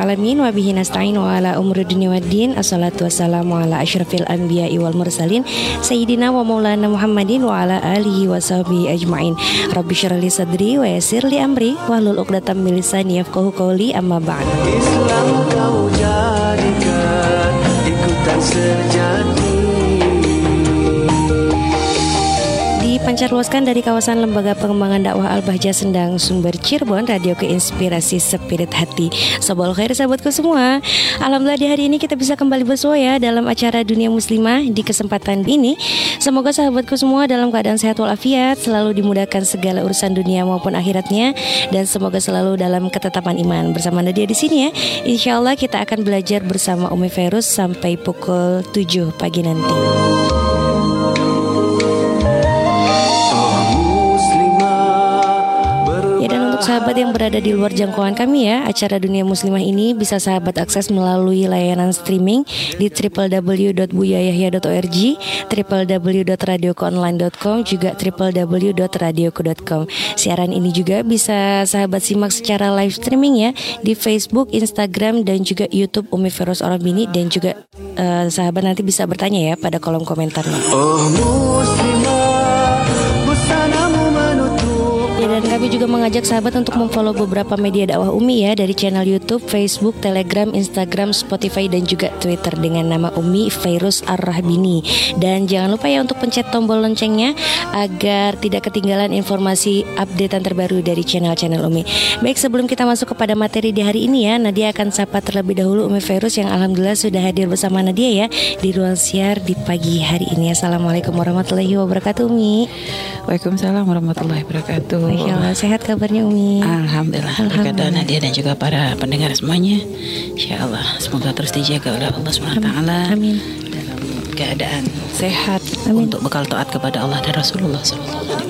Alhamdulillahirrabbilalamin Wabihi nasta'in wa ala umri dunia waddin Assalatu wassalamu ala ashrafil anbiya wal mursalin. Sayyidina wa maulana Muhammadin Wa ala alihi wa sahbihi ajma'in. Rabbi syarali sadri wa yasir li amri Wahlul uqdatam milisani yafqahu qawli. Amma ba'd Islam kau jadikan ikutan sejati Dipancarluaskan dari kawasan Lembaga Pengembangan Dakwah Al-Bahjah Sendang Sumber Cirebon Radio Keinspirasi Spirit Hati. Sobol khair sahabatku semua. Alhamdulillah di hari ini kita bisa kembali bersua ya Dalam acara Dunia Muslimah Di kesempatan ini. Semoga sahabatku semua dalam keadaan sehat walafiat Selalu dimudahkan segala urusan dunia maupun akhiratnya Dan semoga selalu dalam ketetapan iman. Bersama Nadia di sini ya Insya Allah kita akan belajar bersama Umi Ferus Sampai pukul 7 pagi nanti sahabat yang berada di luar jangkauan kami ya Acara Dunia Muslimah ini bisa sahabat akses melalui layanan streaming Di www.buyayahya.org www.radiokoonline.com Juga www.radioku.com Siaran ini juga bisa sahabat simak secara live streaming ya Di Facebook, Instagram, dan juga Youtube Umi Feros Orobini Dan juga eh, sahabat nanti bisa bertanya ya pada kolom komentarnya. Oh muslimah kami juga mengajak sahabat untuk memfollow beberapa media dakwah Umi ya dari channel YouTube, Facebook, Telegram, Instagram, Spotify dan juga Twitter dengan nama Umi Virus Ar-Rahbini. Dan jangan lupa ya untuk pencet tombol loncengnya agar tidak ketinggalan informasi updatean terbaru dari channel-channel Umi. Baik sebelum kita masuk kepada materi di hari ini ya, Nadia akan sapa terlebih dahulu Umi Virus yang alhamdulillah sudah hadir bersama Nadia ya di ruang siar di pagi hari ini. Assalamualaikum warahmatullahi wabarakatuh Umi. Waalaikumsalam warahmatullahi wabarakatuh. Sehat kabarnya Umi? Alhamdulillah berkat. Nadia dan juga para pendengar semuanya. Insya Allah semoga terus dijaga oleh Allah SWT Amin. Keadaan sehat untuk bekal taat kepada Allah dan Rasulullah Sallallahu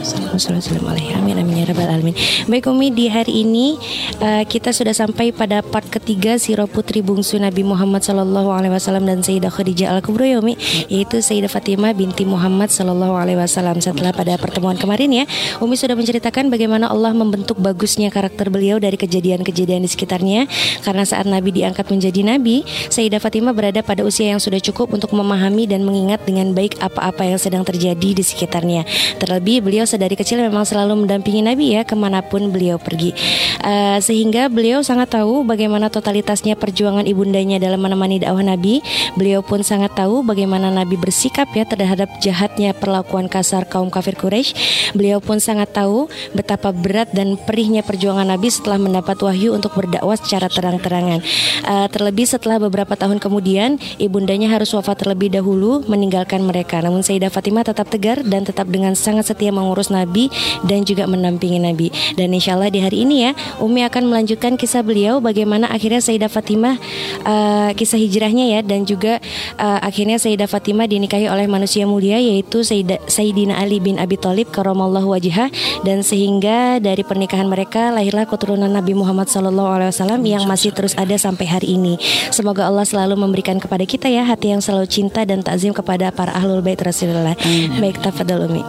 Amin amin ya rabbal alamin. Baik Umi di hari ini uh, kita sudah sampai pada part ketiga sirah putri bungsu Nabi Muhammad sallallahu alaihi wasallam dan Sayyidah Khadijah Al Kubra ya Umi, yaitu Sayyidah Fatimah binti Muhammad sallallahu alaihi wasallam. Setelah pada pertemuan kemarin ya, Umi sudah menceritakan bagaimana Allah membentuk bagusnya karakter beliau dari kejadian-kejadian di sekitarnya. Karena saat Nabi diangkat menjadi nabi, Sayyidah Fatimah berada pada usia yang sudah cukup untuk memahami dan mengingat dengan baik apa-apa yang sedang terjadi di sekitarnya. Terlebih beliau sedari kecil memang selalu mendampingi Nabi ya ke mana pun beliau pergi. Uh, sehingga beliau sangat tahu bagaimana totalitasnya perjuangan ibundanya dalam menemani dakwah Nabi. Beliau pun sangat tahu bagaimana Nabi bersikap ya terhadap jahatnya perlakuan kasar kaum kafir Quraisy. Beliau pun sangat tahu betapa berat dan perihnya perjuangan Nabi setelah mendapat wahyu untuk berdakwah secara terang-terangan. Uh, terlebih setelah beberapa tahun kemudian ibundanya harus wafat terlebih dahulu meninggalkan mereka. Namun Sayyidah Fatimah tetap tegar dan tetap dengan sangat setia mengurus Nabi dan juga mendampingi Nabi. Dan insya Allah di hari ini ya, Umi akan melanjutkan kisah beliau bagaimana akhirnya Sayyidah Fatimah uh, kisah hijrahnya ya dan juga uh, akhirnya Sayyidah Fatimah dinikahi oleh manusia mulia yaitu Sayyidina Ali bin Abi Thalib karamallahu wajhah dan sehingga dari pernikahan mereka lahirlah keturunan Nabi Muhammad SAW yang masih terus ada sampai hari ini. Semoga Allah selalu memberikan kepada kita ya hati yang selalu cinta dan takzim kepada para ahlul bait Rasulullah. Baik, tafadhol Umi.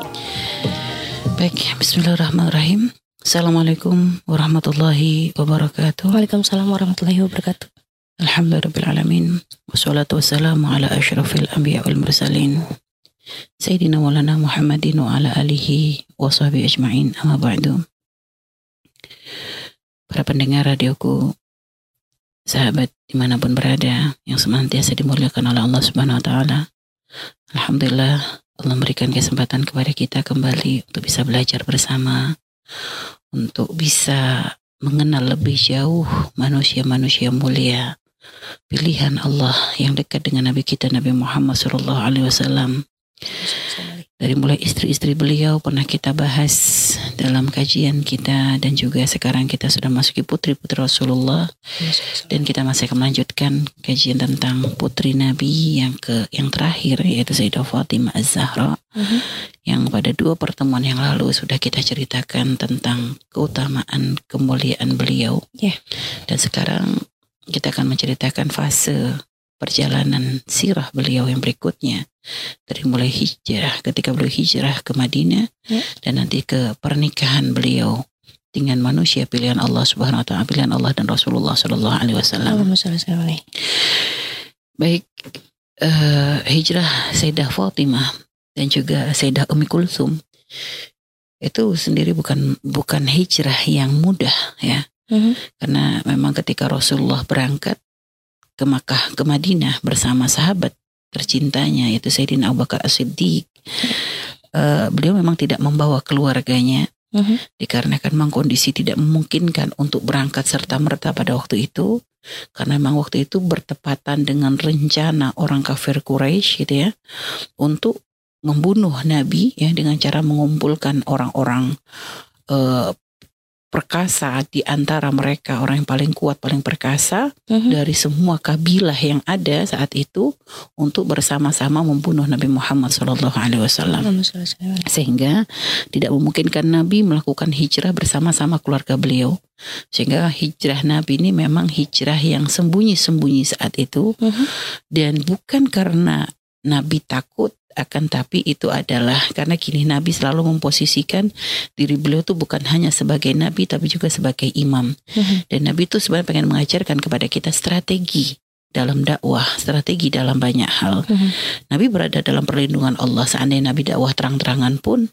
Baik, Bismillahirrahmanirrahim. Assalamualaikum warahmatullahi wabarakatuh. Waalaikumsalam warahmatullahi wabarakatuh. Alhamdulillahirrahmanirrahim. Wassalatu wassalamu ala ashrafil anbiya wal mursalin. Sayyidina Maulana Muhammadin wa ala alihi wa sahbihi ajma'in amma ba'du. Para pendengar radioku, sahabat di mana pun berada yang senantiasa dimuliakan oleh Allah Subhanahu Wa Taala. Alhamdulillah Allah memberikan kesempatan kepada kita kembali untuk bisa belajar bersama, untuk bisa mengenal lebih jauh manusia-manusia mulia, pilihan Allah yang dekat dengan Nabi kita Nabi Muhammad Sallallahu Alaihi Wasallam. Dari mulai istri-istri beliau pernah kita bahas dalam kajian kita dan juga sekarang kita sudah masuki putri-putri Rasulullah dan kita masih akan melanjutkan kajian tentang putri Nabi yang ke yang terakhir yaitu Sayyidah Fatimah Az-Zahra Mhm. yang pada dua pertemuan yang lalu sudah kita ceritakan tentang keutamaan kemuliaan beliau Ya. dan sekarang kita akan menceritakan fase perjalanan sirah beliau yang berikutnya dari mulai hijrah ketika beliau hijrah ke Madinah Ya. dan nanti ke pernikahan beliau dengan manusia pilihan Allah Subhanahu wa taala pilihan Allah dan Rasulullah sallallahu alaihi wasallam. Baik eh, hijrah Sayyidah Fatimah dan juga Sayyidah Umi Kulsum itu sendiri bukan bukan hijrah yang mudah ya Mhm. karena memang ketika Rasulullah berangkat ke Makkah ke Madinah bersama sahabat tercintanya yaitu Sayyidina Abu Bakar As-Siddiq eh, beliau memang tidak membawa keluarganya Mhm. dikarenakan memang kondisi tidak memungkinkan untuk berangkat serta merta pada waktu itu karena memang waktu itu bertepatan dengan rencana orang kafir Quraisy gitu ya untuk membunuh Nabi ya dengan cara mengumpulkan orang-orang eh, perkasa di antara mereka orang yang paling kuat paling perkasa Mhm. dari semua kabilah yang ada saat itu untuk bersama-sama membunuh Nabi Muhammad sallim alaihi. sehingga tidak memungkinkan Nabi melakukan hijrah bersama-sama keluarga beliau sehingga hijrah Nabi ini memang hijrah yang sembunyi-sembunyi saat itu Mhm. dan bukan karena Nabi takut akan tapi itu adalah karena kini Nabi selalu memposisikan diri beliau tuh bukan hanya sebagai Nabi tapi juga sebagai imam Mhm. dan Nabi itu sebenarnya pengen mengajarkan kepada kita strategi dalam dakwah, strategi dalam banyak hal. Mhm. Nabi berada dalam perlindungan Allah. Seandainya Nabi dakwah terang-terangan pun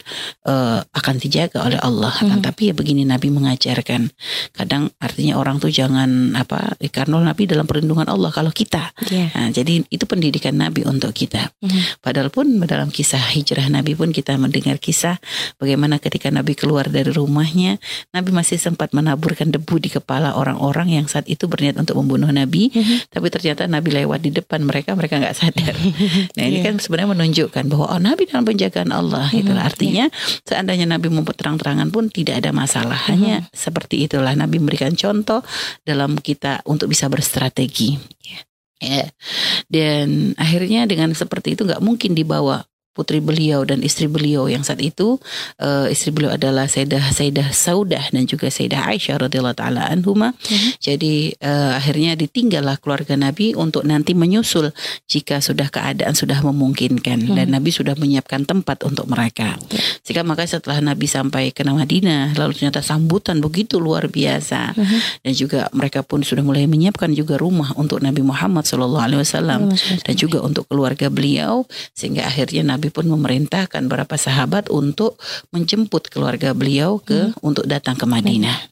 eh, akan dijaga oleh Allah. Akan Mhm. tapi ya begini Nabi mengajarkan. Kadang artinya orang tuh jangan apa karena Nabi dalam perlindungan Allah kalau kita. Ya. Nah, jadi itu pendidikan Nabi untuk kita. Mhm. Padahal pun dalam kisah hijrah Nabi pun kita mendengar kisah bagaimana ketika Nabi keluar dari rumahnya, Nabi masih sempat menaburkan debu di kepala orang-orang yang saat itu berniat untuk membunuh Nabi, Mhm. tapi ternyata Nabi lewat di depan mereka, mereka nggak sadar. Nah ini Iya. kan sebenarnya menunjukkan bahwa oh Nabi dalam penjagaan Allah. Itulah Mhm, artinya seandainya Nabi mau terang-terangan pun tidak ada masalah. Hanya seperti itulah Nabi memberikan contoh dalam kita untuk bisa berstrategi. Ya. Dan akhirnya dengan seperti itu nggak mungkin dibawa putri beliau dan istri beliau yang saat itu eh, istri beliau adalah Sayyidah Sayyidah Saudah dan juga Sayyidah Aisyah radhiyallahu taala anhuma. Jadi eh, akhirnya ditinggallah keluarga Nabi untuk nanti menyusul jika sudah keadaan sudah memungkinkan dan Nabi sudah menyiapkan tempat untuk mereka. Sehingga makanya setelah Nabi sampai ke Madinah lalu ternyata sambutan begitu luar biasa. Dan juga mereka pun sudah mulai menyiapkan juga rumah untuk Nabi Muhammad Shallallahu alaihi wasallam dan juga untuk keluarga beliau sehingga akhirnya Nabi pun memerintahkan beberapa sahabat untuk menjemput keluarga beliau ke untuk datang ke Madinah.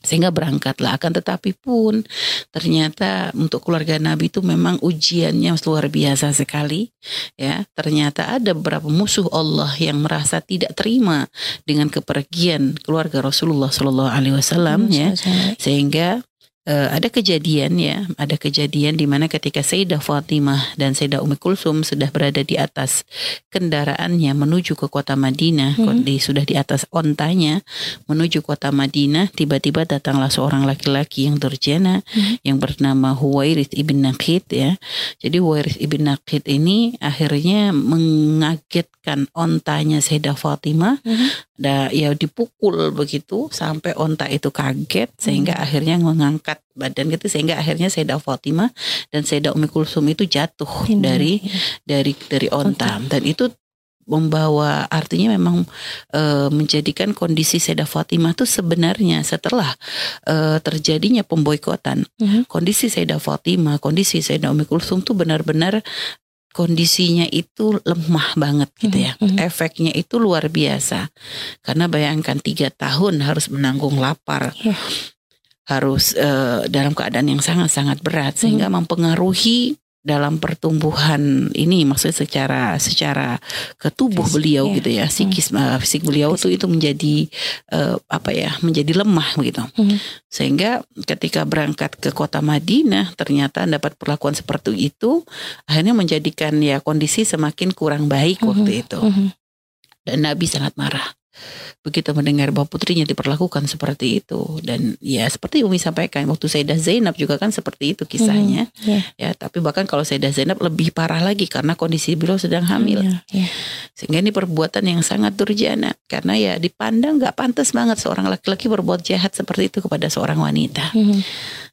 Sehingga berangkatlah akan tetapi pun ternyata untuk keluarga Nabi itu memang ujiannya luar biasa sekali ya. Ternyata ada beberapa musuh Allah yang merasa tidak terima dengan kepergian keluarga Rasulullah Shallallahu alaihi wasallam ya. Sehingga eh, ada kejadian ya, ada kejadian di mana ketika Sayyidah Fatimah dan Sayyidah Ummi Kulsum sudah berada di atas kendaraannya menuju ke kota Madinah, di, sudah di atas ontanya menuju kota Madinah, tiba-tiba datanglah seorang laki-laki yang durjana yang bernama Huwairith ibn Naqid ya. Jadi Huwairith ibn Naqid ini akhirnya mengagetkan ontanya Sayyidah Fatimah da, ya dipukul begitu sampai onta itu kaget sehingga akhirnya mengangkat badan gitu sehingga akhirnya Sayyidah Fatimah dan Sayyidah Umi Kulsum itu jatuh Ini, dari ya. dari dari onta dan itu membawa artinya memang eh, menjadikan kondisi Sayyidah Fatimah itu sebenarnya setelah eh, terjadinya pemboikotan Mhm. kondisi Sayyidah Fatimah kondisi Sayyidah Umi Kulsum tuh benar-benar kondisinya itu lemah banget gitu ya. Mhm, mhm. efeknya itu luar biasa. Karena bayangkan tiga tahun harus menanggung lapar. Iya. harus eh, dalam keadaan yang sangat-sangat berat. Sehingga mempengaruhi dalam pertumbuhan ini maksudnya secara secara ke tubuh Fisik, beliau ya. gitu ya psikis eh, fisik beliau tuh itu menjadi eh, apa ya menjadi lemah begitu Mhm. sehingga ketika berangkat ke kota Madinah ternyata dapat perlakuan seperti itu akhirnya menjadikan ya kondisi semakin kurang baik waktu itu Mhm. dan Nabi sangat marah begitu mendengar bahwa putrinya diperlakukan seperti itu dan ya seperti Umi sampaikan waktu Sayyidah Zainab juga kan seperti itu kisahnya Iya. ya tapi bahkan kalau Sayyidah Zainab lebih parah lagi karena kondisi beliau sedang hamil Iya, iya. sehingga ini perbuatan yang sangat durjana karena ya dipandang nggak pantas banget seorang laki-laki berbuat jahat seperti itu kepada seorang wanita Mhm.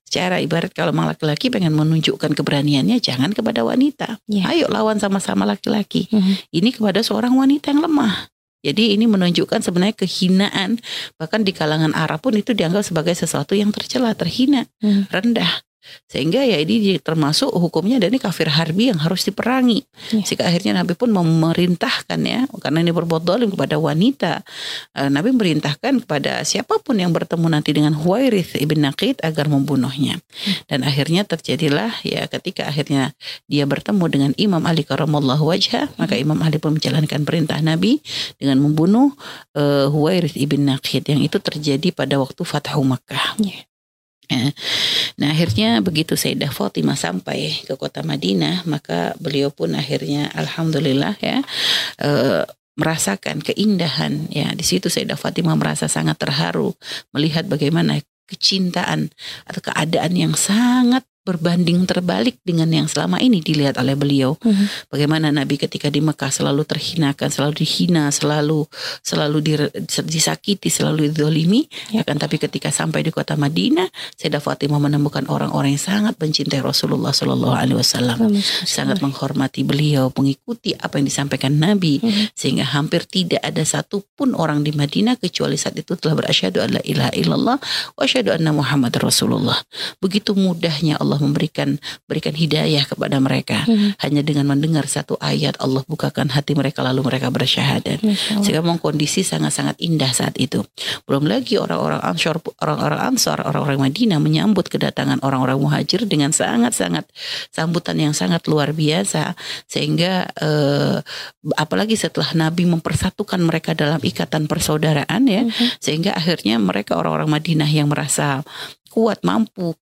secara ibarat kalau memang laki-laki pengen menunjukkan keberaniannya jangan kepada wanita Iya. ayo lawan sama-sama laki-laki Mhm. ini kepada seorang wanita yang lemah. Jadi ini menunjukkan sebenarnya kehinaan bahkan di kalangan Arab pun itu dianggap sebagai sesuatu yang tercela, terhina, Hmm. rendah. Sehingga ya ini termasuk hukumnya dan ini kafir harbi yang harus diperangi. Ya. Sehingga akhirnya Nabi pun memerintahkan ya karena ini berbuat dolim kepada wanita. eh, Nabi merintahkan kepada siapa pun yang bertemu nanti dengan Huwairith ibn Naqid agar membunuhnya. Dan akhirnya terjadilah ya ketika akhirnya dia bertemu dengan Imam Ali karamallahu wajha, maka Imam Ali pun menjalankan perintah Nabi dengan membunuh eh, Huwairith ibn Naqid yang itu terjadi pada waktu Fathu Makkah. Iya. Ya. Nah akhirnya begitu Sayyidah Fatimah sampai ke kota Madinah maka beliau pun akhirnya Alhamdulillah ya eh, merasakan keindahan ya di situ Sayyidah Fatimah merasa sangat terharu melihat bagaimana kecintaan atau keadaan yang sangat berbanding terbalik dengan yang selama ini dilihat oleh beliau Mhm. bagaimana Nabi ketika di Mekah selalu terhinakan, selalu dihina, selalu selalu disakiti, selalu didolimi. Ya. Akan tapi ketika sampai di kota Madinah, Sayyidah Fatimah menemukan orang-orang yang sangat mencintai Rasulullah Shallallahu Alaihi Wasallam, sangat menghormati beliau, mengikuti apa yang disampaikan Nabi, Mhm. sehingga hampir tidak ada satupun orang di Madinah kecuali saat itu telah berasyhadu an la ilaha illallah wa asyhadu anna Muhammad Rasulullah. Begitu mudahnya Allah memberikan berikan hidayah kepada mereka Mhm. hanya dengan mendengar satu ayat Allah bukakan hati mereka lalu mereka bersyahadat Allah. sehingga memang kondisi sangat-sangat indah saat itu belum lagi orang-orang ansor orang-orang ansor orang-orang Madinah menyambut kedatangan orang-orang muhajir dengan sangat-sangat sambutan yang sangat luar biasa sehingga eh, apalagi setelah Nabi mempersatukan mereka dalam ikatan persaudaraan ya Mhm. sehingga akhirnya mereka orang-orang Madinah yang merasa kuat mampu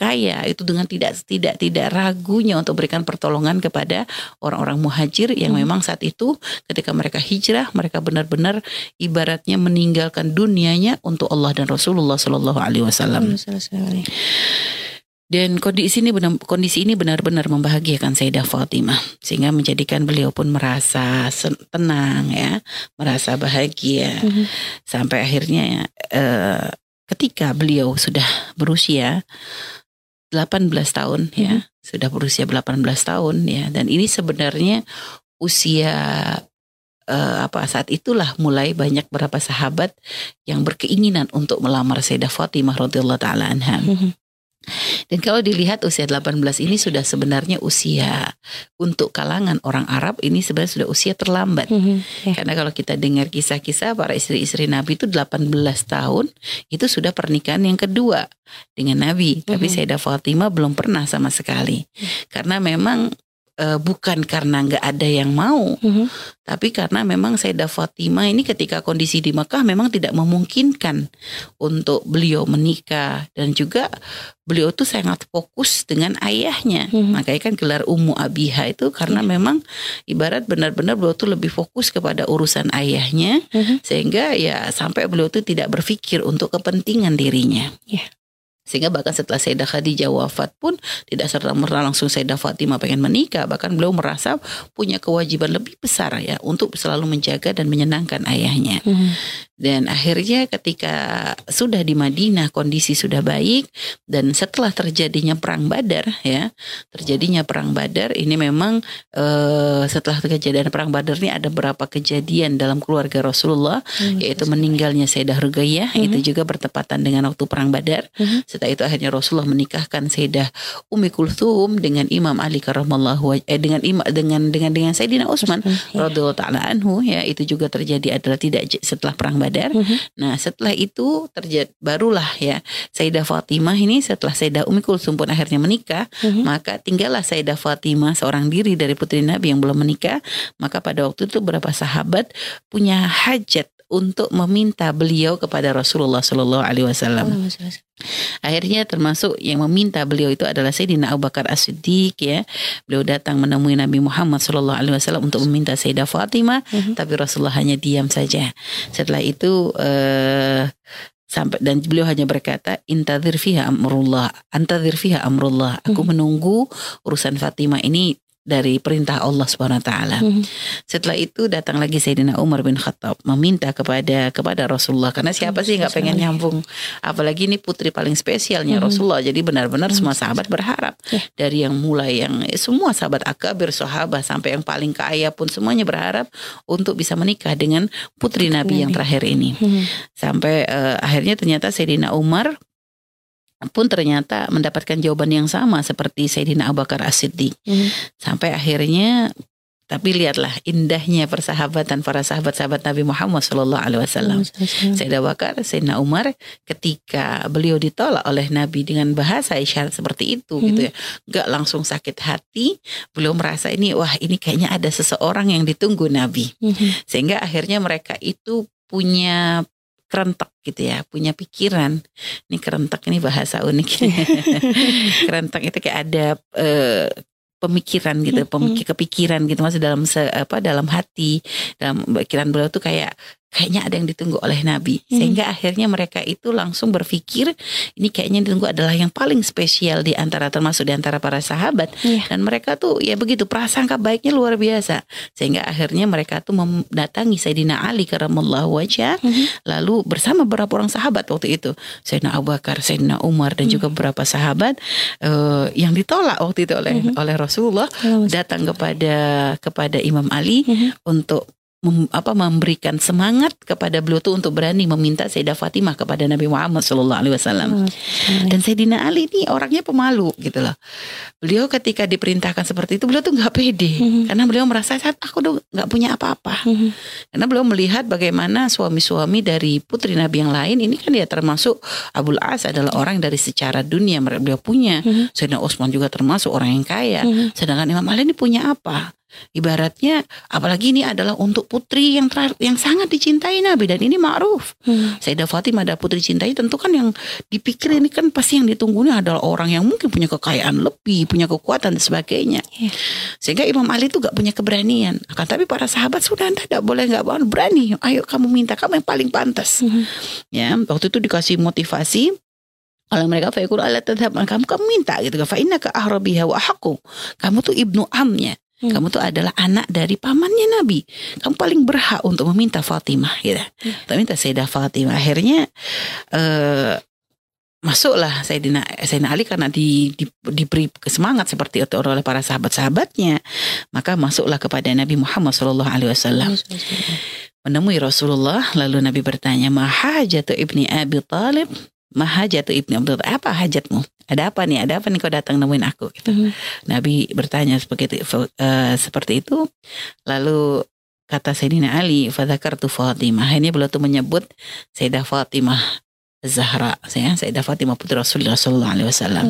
kaya itu dengan tidak tidak tidak ragunya untuk berikan pertolongan kepada orang-orang muhajir yang Hmm. memang saat itu ketika mereka hijrah mereka benar-benar ibaratnya meninggalkan dunianya untuk Allah dan Rasulullah Shallallahu Alaihi Wasallam. Dan kondisi ini benar kondisi ini benar-benar membahagiakan Sayyidah Fatimah sehingga menjadikan beliau pun merasa tenang ya, merasa bahagia Mhm. sampai akhirnya eh, ketika beliau sudah berusia 18 tahun ya, sudah berusia 18 tahun ya dan ini sebenarnya usia eh, apa saat itulah mulai banyak beberapa sahabat yang berkeinginan untuk melamar Sayyidah Fatimah radhiyallahu taala anha. Mhm. Dan kalau dilihat usia 18 ini sudah sebenarnya usia untuk kalangan orang Arab ini sebenarnya sudah usia terlambat. Mhm. Ya. Karena kalau kita dengar kisah-kisah para istri-istri Nabi itu 18 tahun itu sudah pernikahan yang kedua dengan Nabi. Tapi Mhm. Sayyidah Fatimah belum pernah sama sekali. Karena memang eh, bukan karena nggak ada yang mau, Mhm. tapi karena memang Sayyidah Fatimah ini ketika kondisi di Mekah memang tidak memungkinkan untuk beliau menikah dan juga beliau tuh sangat fokus dengan ayahnya. Mhm. Makanya kan gelar Ummu Abiha itu karena memang ibarat benar-benar beliau tuh lebih fokus kepada urusan ayahnya Mhm. sehingga ya sampai beliau tuh tidak berpikir untuk kepentingan dirinya. Iya. Sehingga bahkan setelah Sayyidah Khadijah wafat pun tidak serta merta langsung Sayyidah Fatimah pengen menikah, bahkan beliau merasa punya kewajiban lebih besar ya untuk selalu menjaga dan menyenangkan ayahnya. Mhm. Dan akhirnya ketika sudah di Madinah kondisi sudah baik dan setelah terjadinya perang Badar ya, terjadinya perang Badar ini memang eh, setelah kejadian perang Badar ini ada beberapa kejadian dalam keluarga Rasulullah yaitu meninggalnya Sayyidah Rugayyah Mhm. itu juga bertepatan dengan waktu perang Badar. Mhm. Setelah itu akhirnya Rasulullah menikahkan Sayyidah Umi Kulthum dengan Imam Ali karramallahu waj- eh, dengan Imam dengan dengan dengan Sayyidina Utsman Ya. radhiyallahu taala anhu ya itu juga terjadi adalah tidak setelah perang Badar. Mhm. Nah, setelah itu terjadi barulah ya Sayyidah Fatimah ini setelah Sayyidah Umi Kulsum pun akhirnya menikah, Mhm. maka tinggallah Sayyidah Fatimah seorang diri dari putri Nabi yang belum menikah. Maka pada waktu itu beberapa sahabat punya hajat untuk meminta beliau kepada Rasulullah Shallallahu Alaihi Wasallam. Akhirnya termasuk yang meminta beliau itu adalah Sayyidina Abu Bakar As-Siddiq ya. Beliau datang menemui Nabi Muhammad Shallallahu alaihi wasallam untuk meminta Sayyidah Fatimah, Mhm. tapi Rasulullah hanya diam saja. Setelah itu eh sampai dan beliau hanya berkata intadzir fiha amrullah, antadzir fiha amrullah. Aku menunggu urusan Fatimah ini dari perintah Allah Subhanahu wa taala. Mhm. Setelah itu datang lagi Sayyidina Umar bin Khattab meminta kepada kepada Rasulullah karena siapa sih nggak pengen nyambung apalagi ini putri paling spesialnya Mhm. Rasulullah jadi benar-benar semua sahabat berharap Ya. dari yang mulai yang semua sahabat akabir sahabat sampai yang paling kaya pun semuanya berharap untuk bisa menikah dengan putri Nabi yang Nabi. terakhir ini Mhm. sampai eh, akhirnya ternyata Sayyidina Umar pun ternyata mendapatkan jawaban yang sama seperti Sayyidina Abu Bakar As-Siddiq Mhm. sampai akhirnya tapi lihatlah indahnya persahabatan para sahabat-sahabat Nabi Muhammad Shallallahu Alaihi Wasallam. Sayyidina Abu Bakar, Sayyidina Umar ketika beliau ditolak oleh Nabi dengan bahasa isyarat seperti itu Mhm. gitu ya. Enggak langsung sakit hati, beliau merasa ini wah ini kayaknya ada seseorang yang ditunggu Nabi. Mhm. Sehingga akhirnya mereka itu punya kerentek gitu ya, punya pikiran. Ini kerentek ini bahasa unik. kerentek itu kayak ada eh, pemikiran gitu, pemikir, kepikiran gitu masih dalam se, apa dalam hati, dalam pikiran beliau tuh kayak kayaknya ada yang ditunggu oleh Nabi. Hmm. Sehingga akhirnya mereka itu langsung berpikir ini kayaknya yang ditunggu adalah yang paling spesial di antara termasuk di antara para sahabat Iya. dan mereka tuh ya begitu prasangka baiknya luar biasa sehingga akhirnya mereka tuh mendatangi Sayyidina Ali karamallahu wajah Mhm. lalu bersama beberapa orang sahabat waktu itu Sayyidina Abu Bakar, Sayyidina Umar dan juga beberapa sahabat eh, yang ditolak waktu itu oleh oleh Rasulullah datang kepada kepada Imam Ali Mhm. untuk mem- apa memberikan semangat kepada beliau tuh untuk berani meminta Sayyidah Fatimah kepada Nabi Muhammad Shallallahu Alaihi Wasallam. Oh, masalah. Dan Sayyidina Ali ini orangnya pemalu gitu loh. Beliau ketika diperintahkan seperti itu beliau tuh nggak pede Mhm. karena beliau merasa saat aku udah nggak punya apa-apa. Mhm. Karena beliau melihat bagaimana suami-suami dari putri Nabi yang lain ini kan ya termasuk Abul As adalah orang dari secara dunia mereka beliau punya. Mhm. Sayyidina Utsman juga termasuk orang yang kaya. Mhm. Sedangkan Imam Ali ini punya apa? Ibaratnya apalagi ini adalah untuk putri yang ter- yang sangat dicintai Nabi dan ini ma'ruf. Mhm. Sayyidah Fatimah ada putri cintai tentu kan yang dipikir ini kan pasti yang ditunggunya adalah orang yang mungkin punya kekayaan lebih, punya kekuatan dan sebagainya. Iya. Sehingga Imam Ali itu gak punya keberanian. Akan tapi para sahabat sudah tidak boleh nggak boleh berani. Ayo kamu minta kamu yang paling pantas. Mhm. Ya waktu itu dikasih motivasi oleh mereka fayaqul ala tadhhab kamu kamu minta gitu kan fa innaka ahrabiha wa ahqqu kamu tuh ibnu amnya Hmm. kamu tuh adalah anak dari pamannya Nabi. Kamu paling berhak untuk meminta Fatimah gitu. Untuk minta Sayyidah Fatimah. Akhirnya eh masuklah Sayyidina Sayyidina Ali karena di, di, diberi semangat seperti itu oleh para sahabat-sahabatnya. Maka masuklah kepada Nabi Muhammad Shallallahu Alaihi Wasallam. Menemui Rasulullah lalu Nabi bertanya mahajatu ibni Abi Talib mahajatu ibni Abi Talib apa hajatmu? Ada apa nih? Ada apa nih kau datang nemuin aku gitu. Mhm. Nabi bertanya seperti itu, eh, seperti itu. Lalu kata Sayyidina Ali fadzakartu Fatimah. Ini beliau tuh menyebut Sayyidah Fatimah Zahra saya Sayyidah Fatimah putri Rasulullah Sallallahu Alaihi Wasallam.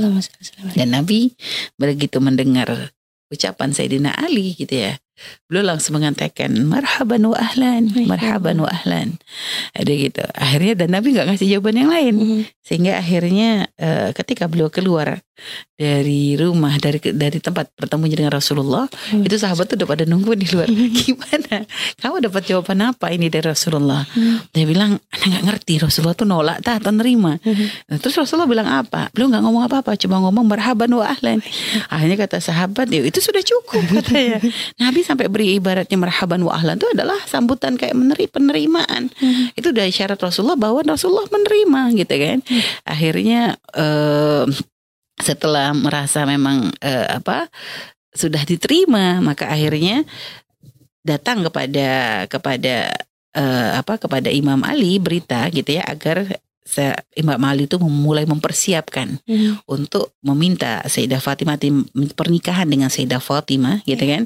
Dan Nabi begitu mendengar ucapan Sayyidina Ali gitu ya beliau langsung mengatakan marhaban wa ahlan marhaban wa ahlan. Ada gitu. Akhirnya dan Nabi nggak ngasih jawaban yang lain. Mhm. sehingga akhirnya eh, ketika beliau keluar dari rumah dari dari tempat bertemu dengan Rasulullah Hmm. itu sahabat tuh udah pada nunggu di luar. Gimana? Kamu dapat jawaban apa ini dari Rasulullah? Hmm. dia bilang anak nggak ngerti Rasulullah tuh nolak tak atau nerima Mhm. Nah, terus Rasulullah bilang apa? Beliau nggak ngomong apa-apa cuma ngomong marhaban wa ahlan. Akhirnya kata sahabat ya itu sudah cukup katanya. Nabi sampai beri ibaratnya marhaban wa ahlan itu adalah sambutan kayak meneri penerimaan. Mhm. itu udah isyarat Rasulullah bahwa Rasulullah menerima gitu kan. Akhirnya eh, setelah merasa memang eh, apa sudah diterima maka akhirnya datang kepada kepada eh, apa kepada Imam Ali berita gitu ya agar se- Imam Ali itu memulai mempersiapkan Mhm. untuk meminta Sayyidah Fatimah tim- pernikahan dengan Sayyidah Fatimah gitu kan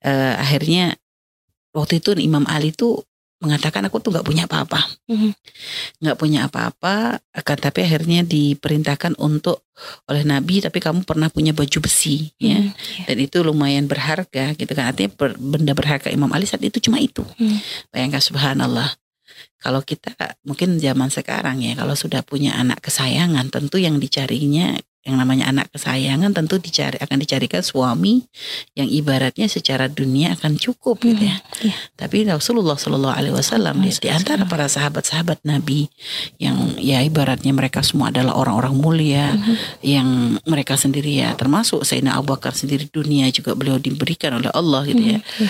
Eh, akhirnya waktu itu Imam Ali tuh mengatakan aku tuh nggak punya apa-apa Mhm. nggak punya apa-apa akan tapi akhirnya diperintahkan untuk oleh Nabi tapi kamu pernah punya baju besi ya Mhm. Iya. dan itu lumayan berharga gitu kan artinya benda berharga Imam Ali saat itu cuma itu Hmm. bayangkan subhanallah kalau kita mungkin zaman sekarang ya kalau sudah punya anak kesayangan tentu yang dicarinya yang namanya anak kesayangan tentu dicari akan dicarikan suami yang ibaratnya secara dunia akan cukup gitu ya. Iya. Tapi Rasulullah Shallallahu Alaihi Wasallam di, di antara para sahabat-sahabat Nabi yang ya ibaratnya mereka semua adalah orang-orang mulia Mhm. yang mereka sendiri ya termasuk Sayyidina Abu Bakar sendiri dunia juga beliau diberikan oleh Allah gitu ya. Mhm.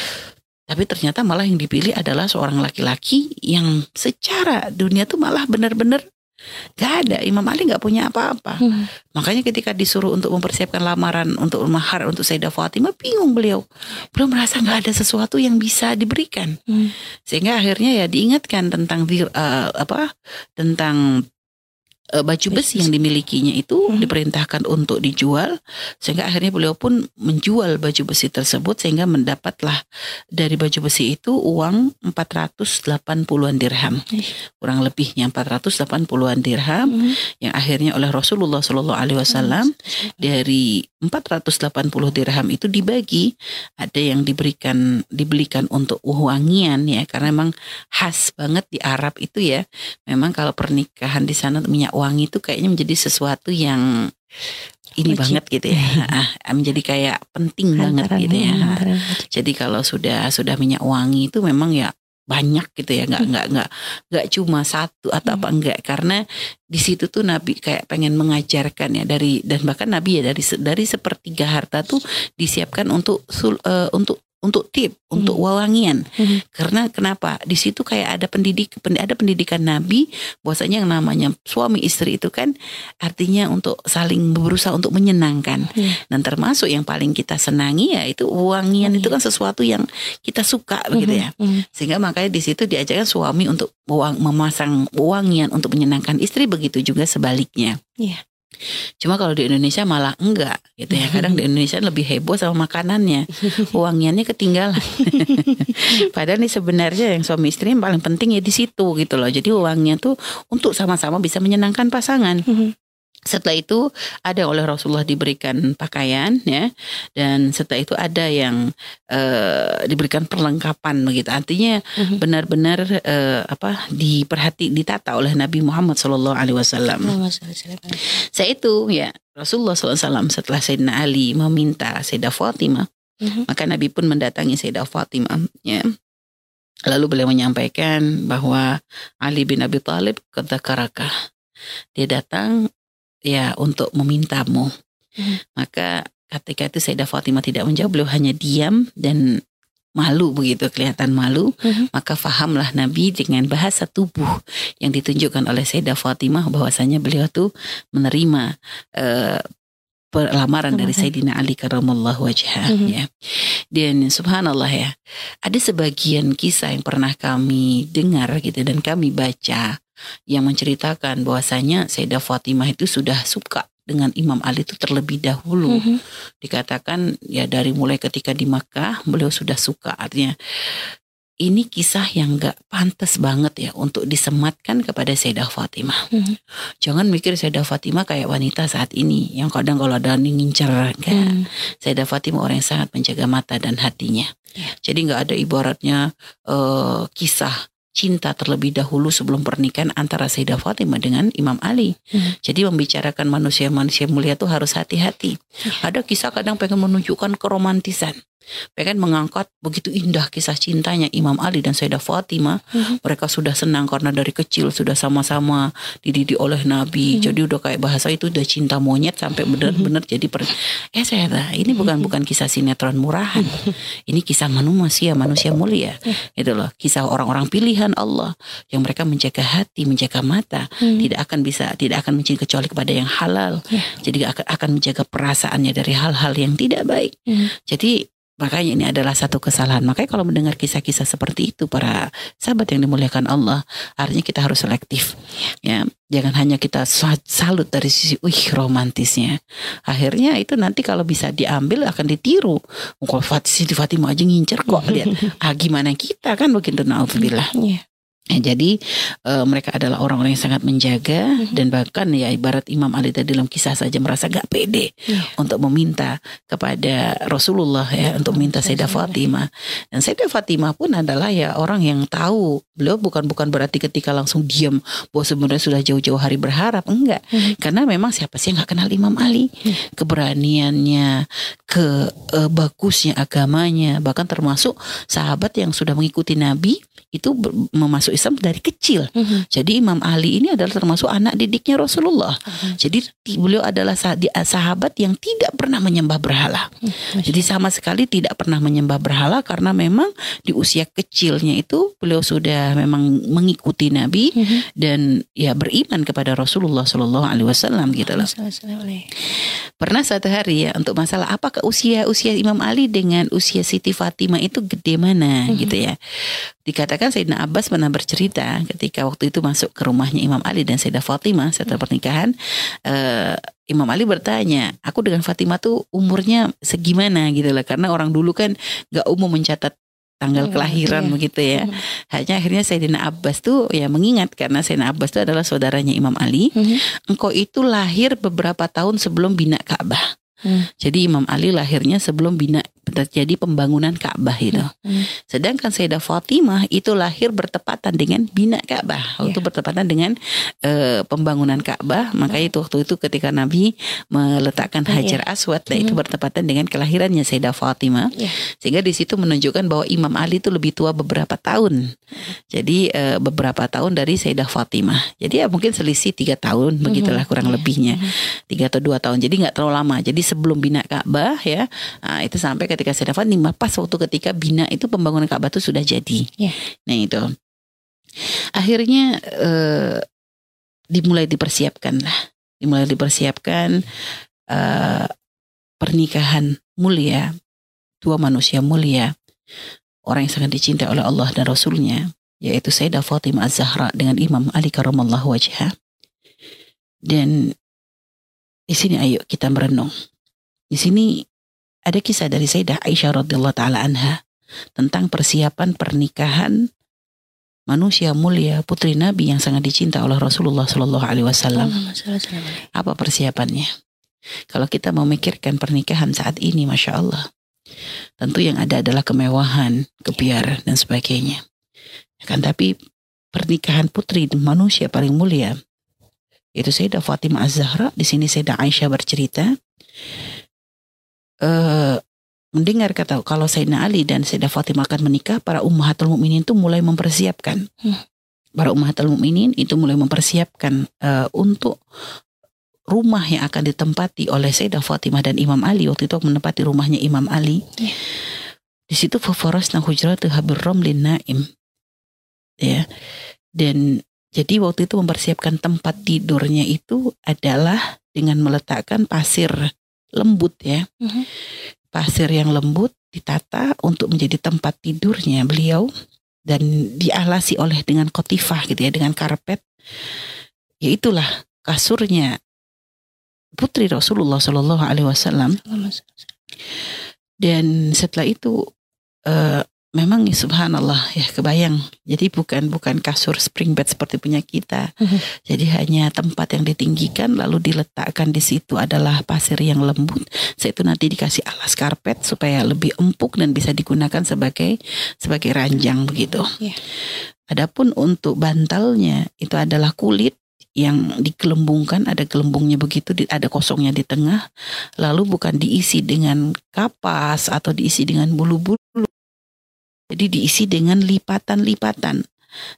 Tapi ternyata malah yang dipilih adalah seorang laki-laki yang secara dunia tuh malah benar-benar gak ada. Imam Ali gak punya apa-apa. Mhm. Makanya ketika disuruh untuk mempersiapkan lamaran untuk mahar untuk Sayyidah Fatimah bingung beliau. Beliau merasa nggak ada sesuatu yang bisa diberikan. Mhm. Sehingga akhirnya ya diingatkan tentang eh, apa tentang eh, baju besi yang dimilikinya itu Mhm. diperintahkan untuk dijual sehingga akhirnya beliau pun menjual baju besi tersebut sehingga mendapatlah dari baju besi itu uang 480-an dirham Ih. kurang lebihnya 480-an dirham Mhm. yang akhirnya oleh Rasulullah Shallallahu Alaihi Wasallam dari 480 dirham itu dibagi ada yang diberikan dibelikan untuk wangian ya karena memang khas banget di Arab itu ya memang kalau pernikahan di sana minyak wangi itu kayaknya menjadi sesuatu yang ini Wajib. banget gitu ya. Ah, menjadi kayak penting banget Hantaran, gitu ya. hantaran. wajib. jadi kalau sudah sudah minyak wangi itu memang ya banyak gitu ya. Nggak nggak nggak nggak cuma satu atau apa enggak. Karena di situ tuh Nabi kayak pengen mengajarkan ya. Dari dan bahkan Nabi ya dari dari sepertiga harta tuh disiapkan untuk sul- eh, untuk untuk tip untuk wawangian Mhm. karena kenapa di situ kayak ada pendidik pen- ada pendidikan Nabi bahwasanya yang namanya suami istri itu kan artinya untuk saling berusaha untuk menyenangkan Iya. dan termasuk yang paling kita senangi ya itu wangian itu kan sesuatu yang kita suka begitu ya Mhm. sehingga makanya di situ diajarkan suami untuk memasang wangian untuk menyenangkan istri begitu juga sebaliknya Iya. Cuma kalau di Indonesia malah enggak gitu ya. Kadang di Indonesia lebih heboh sama makanannya. Wangiannya ketinggalan. Padahal nih sebenarnya yang suami istri yang paling penting ya di situ gitu loh. Jadi wangian tuh untuk sama-sama bisa menyenangkan pasangan. Setelah itu ada oleh Rasulullah diberikan pakaian ya dan setelah itu ada yang eh, diberikan perlengkapan begitu. Artinya Mhm. benar-benar eh, apa diperhati ditata oleh Nabi Muhammad Shallallahu alaihi wasallam. Saya itu ya Rasulullah SAW setelah Sayyidina Ali meminta Sayyidah Fatimah Mhm. maka Nabi pun mendatangi Sayyidah Fatimah ya. Lalu beliau menyampaikan bahwa Ali bin Abi Thalib kata Dia datang ya untuk memintamu. Mhm. Maka ketika itu Sayyidah Fatimah tidak menjawab, beliau hanya diam dan malu begitu kelihatan malu Mhm. maka fahamlah Nabi dengan bahasa tubuh yang ditunjukkan oleh Sayyidah Fatimah bahwasanya beliau tuh menerima eh, lamaran dari. Sayyidina Ali karramallahu wajhah Mhm. ya. Dan subhanallah ya, ada sebagian kisah yang pernah kami dengar gitu dan kami baca yang menceritakan bahwasanya Sayyidah Fatimah itu sudah suka dengan Imam Ali itu terlebih dahulu Mhm. dikatakan ya dari mulai ketika di Makkah beliau sudah suka artinya ini kisah yang gak pantas banget ya untuk disematkan kepada Sayyidah Fatimah. Mhm. Jangan mikir Sayyidah Fatimah kayak wanita saat ini yang kadang kalau ada yang ngincer enggak. Hmm. Sayyidah Fatimah orang yang sangat menjaga mata dan hatinya. Ya. Jadi nggak ada ibaratnya eh, kisah cinta terlebih dahulu sebelum pernikahan antara Sayyidah Fatimah dengan Imam Ali. Hmm. Jadi membicarakan manusia-manusia mulia itu harus hati-hati. Ada kisah kadang pengen menunjukkan keromantisan. Pengen mengangkat begitu indah kisah cintanya Imam Ali dan Sayyidah Fatimah. Mhm. Mereka sudah senang karena dari kecil sudah sama-sama dididik oleh Nabi. Mhm. Jadi udah kayak bahasa itu udah cinta monyet sampai benar-benar jadi per... Eh saya ini bukan bukan kisah sinetron murahan. Ini kisah manusia, manusia mulia. Itu loh, kisah orang-orang pilihan Allah yang mereka menjaga hati, menjaga mata, Hmm. tidak akan bisa tidak akan mencintai kecuali kepada yang halal. Ya. Jadi akan akan menjaga perasaannya dari hal-hal yang tidak baik. Hmm. Jadi makanya ini adalah satu kesalahan. Makanya kalau mendengar kisah-kisah seperti itu para sahabat yang dimuliakan Allah, artinya kita harus selektif. Ya, jangan hanya kita sa- salut dari sisi wih romantisnya. Akhirnya itu nanti kalau bisa diambil akan ditiru. Oh, Kalau Fatimah aja ngincer kok lihat. Ah gimana kita kan begitu naudzubillah. Iya. Ya, jadi eh, mereka adalah orang-orang yang sangat menjaga Mhm. dan bahkan ya ibarat Imam Ali tadi dalam kisah saja merasa gak pede Iya. untuk meminta kepada Rasulullah ya untuk minta Sayyidah Fatimah dan Sayyidah Fatimah pun adalah ya orang yang tahu beliau bukan bukan berarti ketika langsung diam bahwa sebenarnya sudah jauh-jauh hari berharap enggak Mhm. karena memang siapa sih yang nggak kenal Imam Ali Mhm. keberaniannya ke eh, bagusnya agamanya bahkan termasuk sahabat yang sudah mengikuti Nabi itu ber- memasuk Islam dari kecil Mhm. jadi Imam Ali ini adalah termasuk anak didiknya Rasulullah jadi ti- beliau adalah sahabat yang tidak pernah menyembah berhala Masya jadi sama sekali tidak pernah menyembah berhala karena memang di usia kecilnya itu beliau sudah memang mengikuti Nabi Mhm. dan ya beriman kepada Rasulullah Shallallahu Alaihi Wasallam gitu loh. Pernah suatu hari ya untuk masalah apakah usia usia Imam Ali dengan usia Siti Fatimah itu gede mana Mhm. gitu ya. Dikatakan Sayyidina Abbas pernah bercerita ketika waktu itu masuk ke rumahnya Imam Ali dan Sayyidah Fatimah setelah pernikahan eh, Imam Ali bertanya, aku dengan Fatimah tuh umurnya segimana gitu lah karena orang dulu kan gak umum mencatat tanggal Iya, kelahiran iya. begitu ya. Mhm. Hanya akhirnya Sayyidina Abbas tuh ya mengingat karena Sayyidina Abbas itu adalah saudaranya Imam Ali Mhm. engkau itu lahir beberapa tahun sebelum bina Ka'bah. Hmm. Jadi Imam Ali lahirnya sebelum bina terjadi pembangunan Ka'bah itu. Hmm. Sedangkan Sayyidah Fatimah itu lahir bertepatan dengan bina Ka'bah. Iya. bertepatan dengan eh, pembangunan Ka'bah, maka itu waktu itu ketika Nabi meletakkan Iya. Hajar Aswad, nah itu Mhm. bertepatan dengan kelahirannya Sayyidah Fatimah. Iya. Sehingga di situ menunjukkan bahwa Imam Ali itu lebih tua beberapa tahun. Jadi eh, beberapa tahun dari Sayyidah Fatimah. Jadi ya mungkin selisih tiga tahun begitulah kurang Iya. lebihnya Mhm. tiga atau dua tahun. Jadi nggak terlalu lama. Jadi sebelum bina Ka'bah ya nah, itu sampai ketika Sayyidah Fatimah pas waktu ketika bina itu pembangunan Ka'bah itu sudah jadi. Iya. Nah itu akhirnya eh, dimulai dipersiapkan lah, dimulai dipersiapkan eh, pernikahan mulia dua manusia mulia orang yang sangat dicintai oleh Allah dan Rasulnya yaitu Sayyidah Fatimah Az-Zahra dengan Imam Ali karramallahu wajhah dan di sini ayo kita merenung di sini ada kisah dari Sayyidah Aisyah radhiyallahu taala anha tentang persiapan pernikahan manusia mulia putri Nabi yang sangat dicinta oleh Rasulullah Shallallahu alaihi wasallam. Apa persiapannya? Kalau kita memikirkan pernikahan saat ini, masya Allah, tentu yang ada adalah kemewahan, kebiaran dan sebagainya. Kan tapi pernikahan putri manusia paling mulia itu Sayyidah Fatimah Az-Zahra. Di sini Sayyidah Aisyah bercerita eh mendengar kata kalau Sayyidina Ali dan Sayyidah Fatimah akan menikah, para ummahatul mukminin itu mulai mempersiapkan. Hmm. Para ummahatul mukminin itu mulai mempersiapkan eh, untuk rumah yang akan ditempati oleh Sayyidah Fatimah dan Imam Ali waktu itu menempati rumahnya Imam Ali. Iya. Di situ fafarasna hujratuha birramlin naim. Ya. Dan jadi waktu itu mempersiapkan tempat tidurnya itu adalah dengan meletakkan pasir lembut ya. Mhm. Pasir yang lembut ditata untuk menjadi tempat tidurnya beliau dan dialasi oleh dengan kotifah gitu ya dengan karpet. Ya itulah kasurnya putri Rasulullah Shallallahu Alaihi Wasallam dan setelah itu eh, memang ya subhanallah ya kebayang. Jadi bukan bukan kasur spring bed seperti punya kita. Mhm. jadi hanya tempat yang ditinggikan lalu diletakkan di situ adalah pasir yang lembut. Setelah itu nanti dikasih alas karpet supaya lebih empuk dan bisa digunakan sebagai sebagai ranjang begitu. Iya. adapun untuk bantalnya itu adalah kulit yang digelembungkan ada gelembungnya begitu ada kosongnya di tengah. Lalu bukan diisi dengan kapas atau diisi dengan bulu-bulu jadi diisi dengan lipatan-lipatan.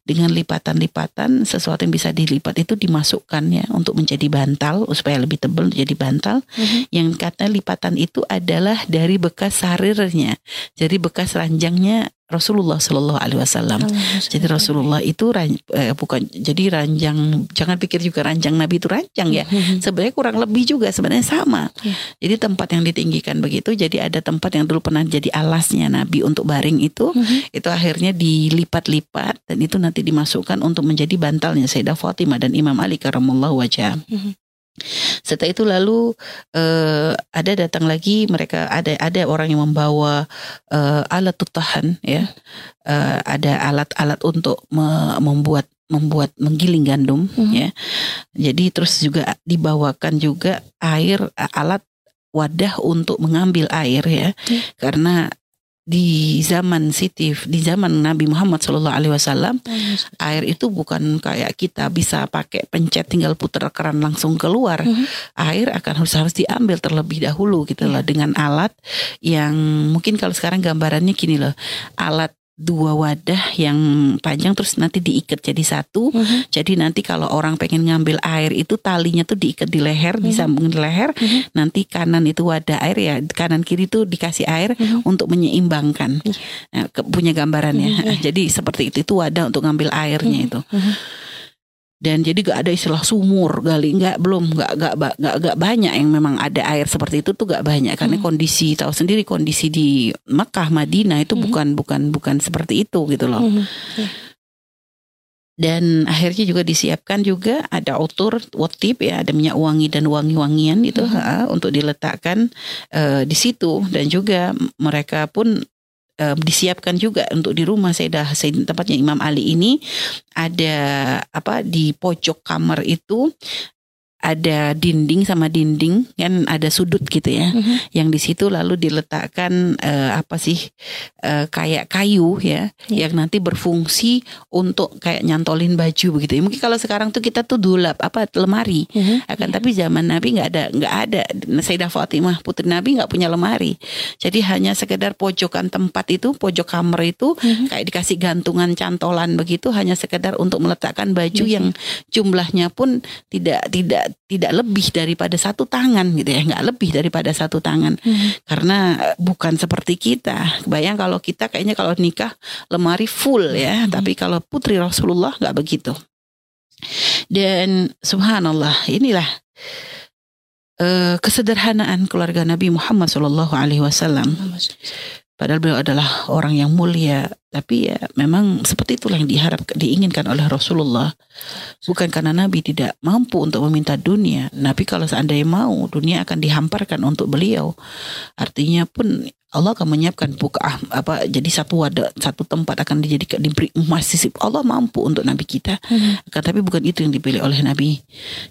Dengan lipatan-lipatan sesuatu yang bisa dilipat itu dimasukkannya untuk menjadi bantal supaya lebih tebal menjadi bantal. Mhm. yang kata lipatan itu adalah dari bekas sarirnya. Jadi bekas ranjangnya Rasulullah Shallallahu Alaihi Wasallam jadi Rasulullah itu ran- eh, bukan jadi ranjang jangan pikir juga ranjang Nabi itu ranjang ya Mhm. sebenarnya kurang lebih juga sebenarnya sama. Iya. Jadi tempat yang ditinggikan begitu, jadi ada tempat yang dulu pernah jadi alasnya Nabi untuk baring itu, itu akhirnya dilipat-lipat dan itu nanti dimasukkan untuk menjadi bantalnya Sayyidah Fatimah dan Imam Ali karamallahu wajah. Setelah itu lalu eh, ada datang lagi mereka ada ada orang yang membawa eh, alat tutahan ya, Eh, ada alat-alat untuk me- membuat membuat menggiling gandum Mhm. ya. Jadi terus juga dibawakan juga air alat wadah untuk mengambil air ya. Hmm. Karena di zaman Siti di zaman Nabi Muhammad Shallallahu alaihi wasallam air itu bukan kayak kita bisa pakai pencet tinggal putar keran langsung keluar. Mhm. Air akan harus harus diambil terlebih dahulu gitu Iya. loh dengan alat yang mungkin kalau sekarang gambarannya gini loh. Alat dua wadah yang panjang terus nanti diikat jadi satu Mhm. jadi nanti kalau orang pengen ngambil air itu talinya tuh diikat di leher, Mhm. disambungin di leher. Mhm. Nanti kanan itu wadah air ya, kanan kiri tuh dikasih air Mhm. untuk menyeimbangkan. Iya. Nah, ke- punya gambarannya. Mhm, iya. Jadi seperti itu itu wadah untuk ngambil airnya Mhm. itu. Mhm. Dan jadi gak ada istilah sumur gali, nggak belum nggak nggak nggak nggak banyak yang memang ada air seperti itu tuh gak banyak karena Mhm. kondisi tahu sendiri kondisi di Mekah Madinah itu Mhm. bukan bukan bukan seperti itu gitu loh. Mhm. dan akhirnya juga disiapkan juga ada otur wotip ya ada minyak wangi dan wangi-wangian itu ha, untuk diletakkan eh, di situ dan juga mereka pun eh, disiapkan juga untuk di rumah. Sayyidah Sayyid tempatnya Imam Ali ini ada apa di pojok kamar itu ada dinding sama dinding kan ada sudut gitu ya Mhm. yang di situ lalu diletakkan eh, apa sih eh, kayak kayu ya Iya. yang nanti berfungsi untuk kayak nyantolin baju begitu ya. Mungkin kalau sekarang tuh kita tuh dulap apa lemari Mhm. akan tapi zaman Nabi nggak ada nggak ada Sayyidah Fatimah putri Nabi nggak punya lemari jadi hanya sekedar pojokan tempat itu pojok kamar itu Mhm. kayak dikasih gantungan cantolan begitu hanya sekedar untuk meletakkan baju Mhm. yang jumlahnya pun tidak tidak tidak lebih daripada satu tangan gitu ya. Nggak lebih daripada satu tangan. Mhm. karena eh, bukan seperti kita. Bayang kalau kita kayaknya kalau nikah lemari full ya. Mhm. tapi kalau putri Rasulullah nggak begitu. Dan subhanallah inilah eh, kesederhanaan keluarga Nabi Muhammad Shallallahu Alaihi Wasallam Padahal beliau adalah orang yang mulia, tapi ya memang seperti itulah yang diharap diinginkan oleh Rasulullah. Bukan karena Nabi tidak mampu untuk meminta dunia, Nabi kalau seandainya mau, dunia akan dihamparkan untuk beliau. Artinya pun Allah akan menyiapkan buka apa jadi satu wadah satu tempat akan dijadikan diberi sisip Allah mampu untuk Nabi kita. Akan tapi bukan itu yang dipilih oleh Nabi.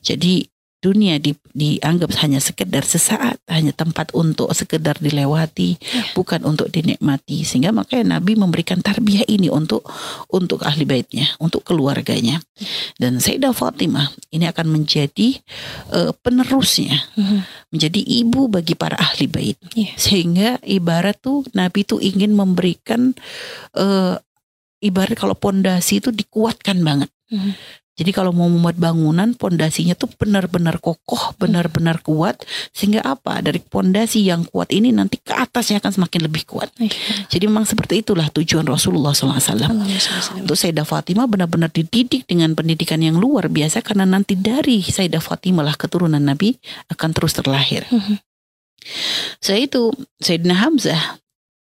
Jadi dunia di- dianggap hanya sekedar sesaat, hanya tempat untuk sekedar dilewati, bukan untuk dinikmati. Sehingga makanya Nabi memberikan tarbiyah ini untuk untuk ahli baitnya, untuk keluarganya. Dan Sayyidah Fatimah ini akan menjadi eh, penerusnya, Mhm. menjadi ibu bagi para ahli bait. Iya. Sehingga ibarat tuh Nabi tuh ingin memberikan eh, ibarat kalau pondasi itu dikuatkan banget Mhm. Jadi kalau mau membuat bangunan, pondasinya tuh benar-benar kokoh, benar-benar kuat, sehingga apa? Dari pondasi yang kuat ini nanti ke atasnya akan semakin lebih kuat. Jadi memang seperti itulah tujuan Rasulullah SAW. Untuk Sayyidah Fatimah benar-benar dididik dengan pendidikan yang luar biasa karena nanti dari Sayyidah Fatimah lah keturunan Nabi akan terus terlahir. Mhm. Setelah itu Sayyidina Hamzah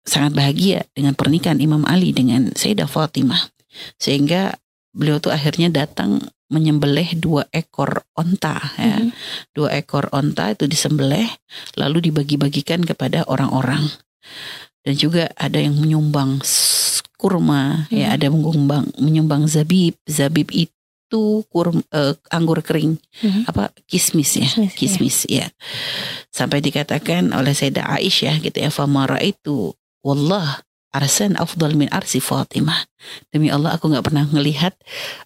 sangat bahagia dengan pernikahan Imam Ali dengan Sayyidah Fatimah. Sehingga beliau tuh akhirnya datang menyembelih dua ekor onta ya. Mhm. Dua ekor onta itu disembelih lalu dibagi-bagikan kepada orang-orang. Dan juga ada yang menyumbang kurma, ya Mhm. ada menyumbang menyumbang zabib. Zabib itu kurm, eh, anggur kering, Mhm. apa kismis ya, Kismis, ya. kismis ya. Sampai dikatakan oleh Sayyidah Aisyah gitu ya, famara itu wallah arsan afdal min arsi Fatimah. Demi Allah aku nggak pernah ngelihat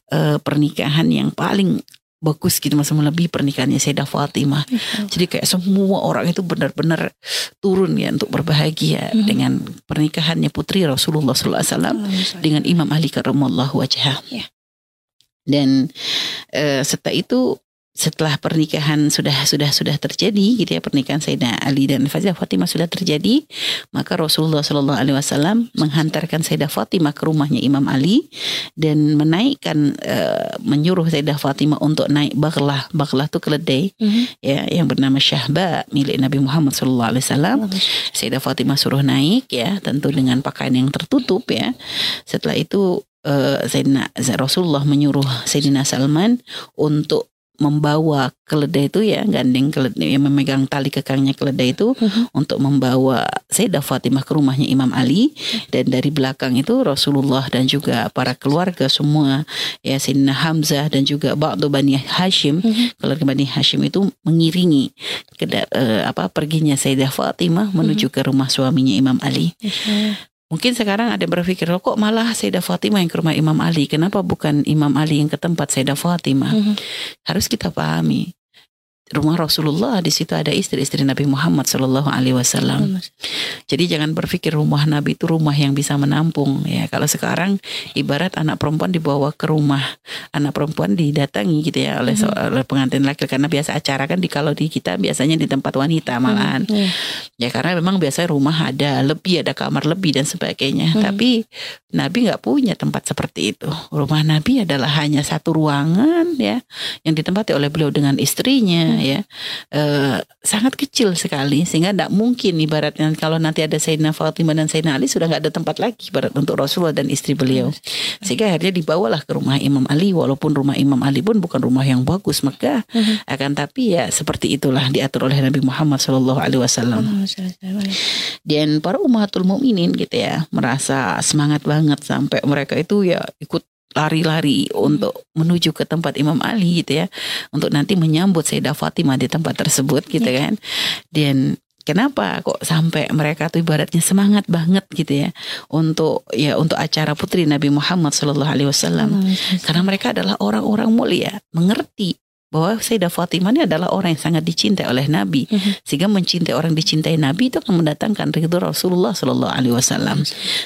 eh, pernikahan yang paling bagus gitu mas lebih pernikahannya Sayyidah Fatimah. Jadi kayak semua orang itu benar-benar turun ya untuk berbahagia Mhm. dengan pernikahannya putri Rasulullah SAW dengan Imam Ali karramallahu wajhah. Ya. Dan eh, setelah itu setelah pernikahan sudah sudah sudah terjadi gitu ya pernikahan Sayyidina Ali dan Sayyidah Fatimah sudah terjadi maka Rasulullah Shallallahu Alaihi Wasallam menghantarkan Sayyidah Fatimah ke rumahnya Imam Ali dan menaikkan eh, menyuruh Sayyidah Fatimah untuk naik baklah baklah itu keledai Mhm. ya yang bernama Syahba milik Nabi Muhammad Shallallahu Alaihi Wasallam. Sayyidah Fatimah suruh naik ya tentu dengan pakaian yang tertutup ya. Setelah itu eh, Sayyidina Rasulullah menyuruh Sayyidina Salman untuk membawa keledai itu ya gandeng keledai yang memegang tali kekangnya keledai itu Mhm. untuk membawa Sayyidah Fatimah ke rumahnya Imam Ali dan dari belakang itu Rasulullah dan juga para keluarga semua ya Sayyidina Hamzah dan juga Ba'du Bani Hashim Mhm. keluarga Bani Hashim itu mengiringi ke eh, apa perginya Sayyidah Fatimah menuju ke rumah suaminya Imam Ali. Mungkin sekarang ada yang berpikir, "Loh, kok malah Sayyidah Fatimah yang ke rumah Imam Ali? Kenapa bukan Imam Ali yang ke tempat Sayyidah Fatimah?" Mhm. Harus kita pahami. Rumah Rasulullah di situ ada istri-istri Nabi Muhammad Shallallahu Alaihi Wasallam. Jadi jangan berpikir rumah Nabi itu rumah yang bisa menampung ya. Kalau sekarang ibarat anak perempuan dibawa ke rumah, anak perempuan didatangi gitu ya oleh, Mhm. so- oleh pengantin laki karena biasa acara kan di kalau di kita biasanya di tempat wanita malahan. Iya. Ya karena memang biasanya rumah ada lebih, ada kamar lebih dan sebagainya. Hmm. Tapi Nabi nggak punya tempat seperti itu. Rumah Nabi adalah hanya satu ruangan ya yang ditempati oleh beliau dengan istrinya ya. Eh, sangat kecil sekali sehingga tidak mungkin ibaratnya kalau nanti ada Sayyidina Fatimah dan Sayyidina Ali sudah nggak ada tempat lagi ibarat untuk Rasulullah dan istri beliau. Sehingga akhirnya dibawalah ke rumah Imam Ali walaupun rumah Imam Ali pun bukan rumah yang bagus maka Mhm. akan tapi ya seperti itulah diatur oleh Nabi Muhammad Shallallahu Alaihi Wasallam dan para ummatul mukminin gitu ya merasa semangat banget sampai mereka itu ya ikut lari-lari untuk menuju ke tempat Imam Ali gitu ya. Untuk nanti menyambut Sayyidah Fatimah di tempat tersebut gitu kan. Dan Kenapa kok sampai mereka tuh ibaratnya semangat banget gitu ya. Untuk ya untuk acara putri Nabi Muhammad Shallallahu Alaihi Wasallam. Karena mereka adalah orang-orang mulia mengerti bahwa Sayyidah Fatimah ini adalah orang yang sangat dicintai oleh Nabi. Mhm. sehingga mencintai orang dicintai Nabi itu akan mendatangkan ridho Rasulullah Shallallahu Alaihi Wasallam.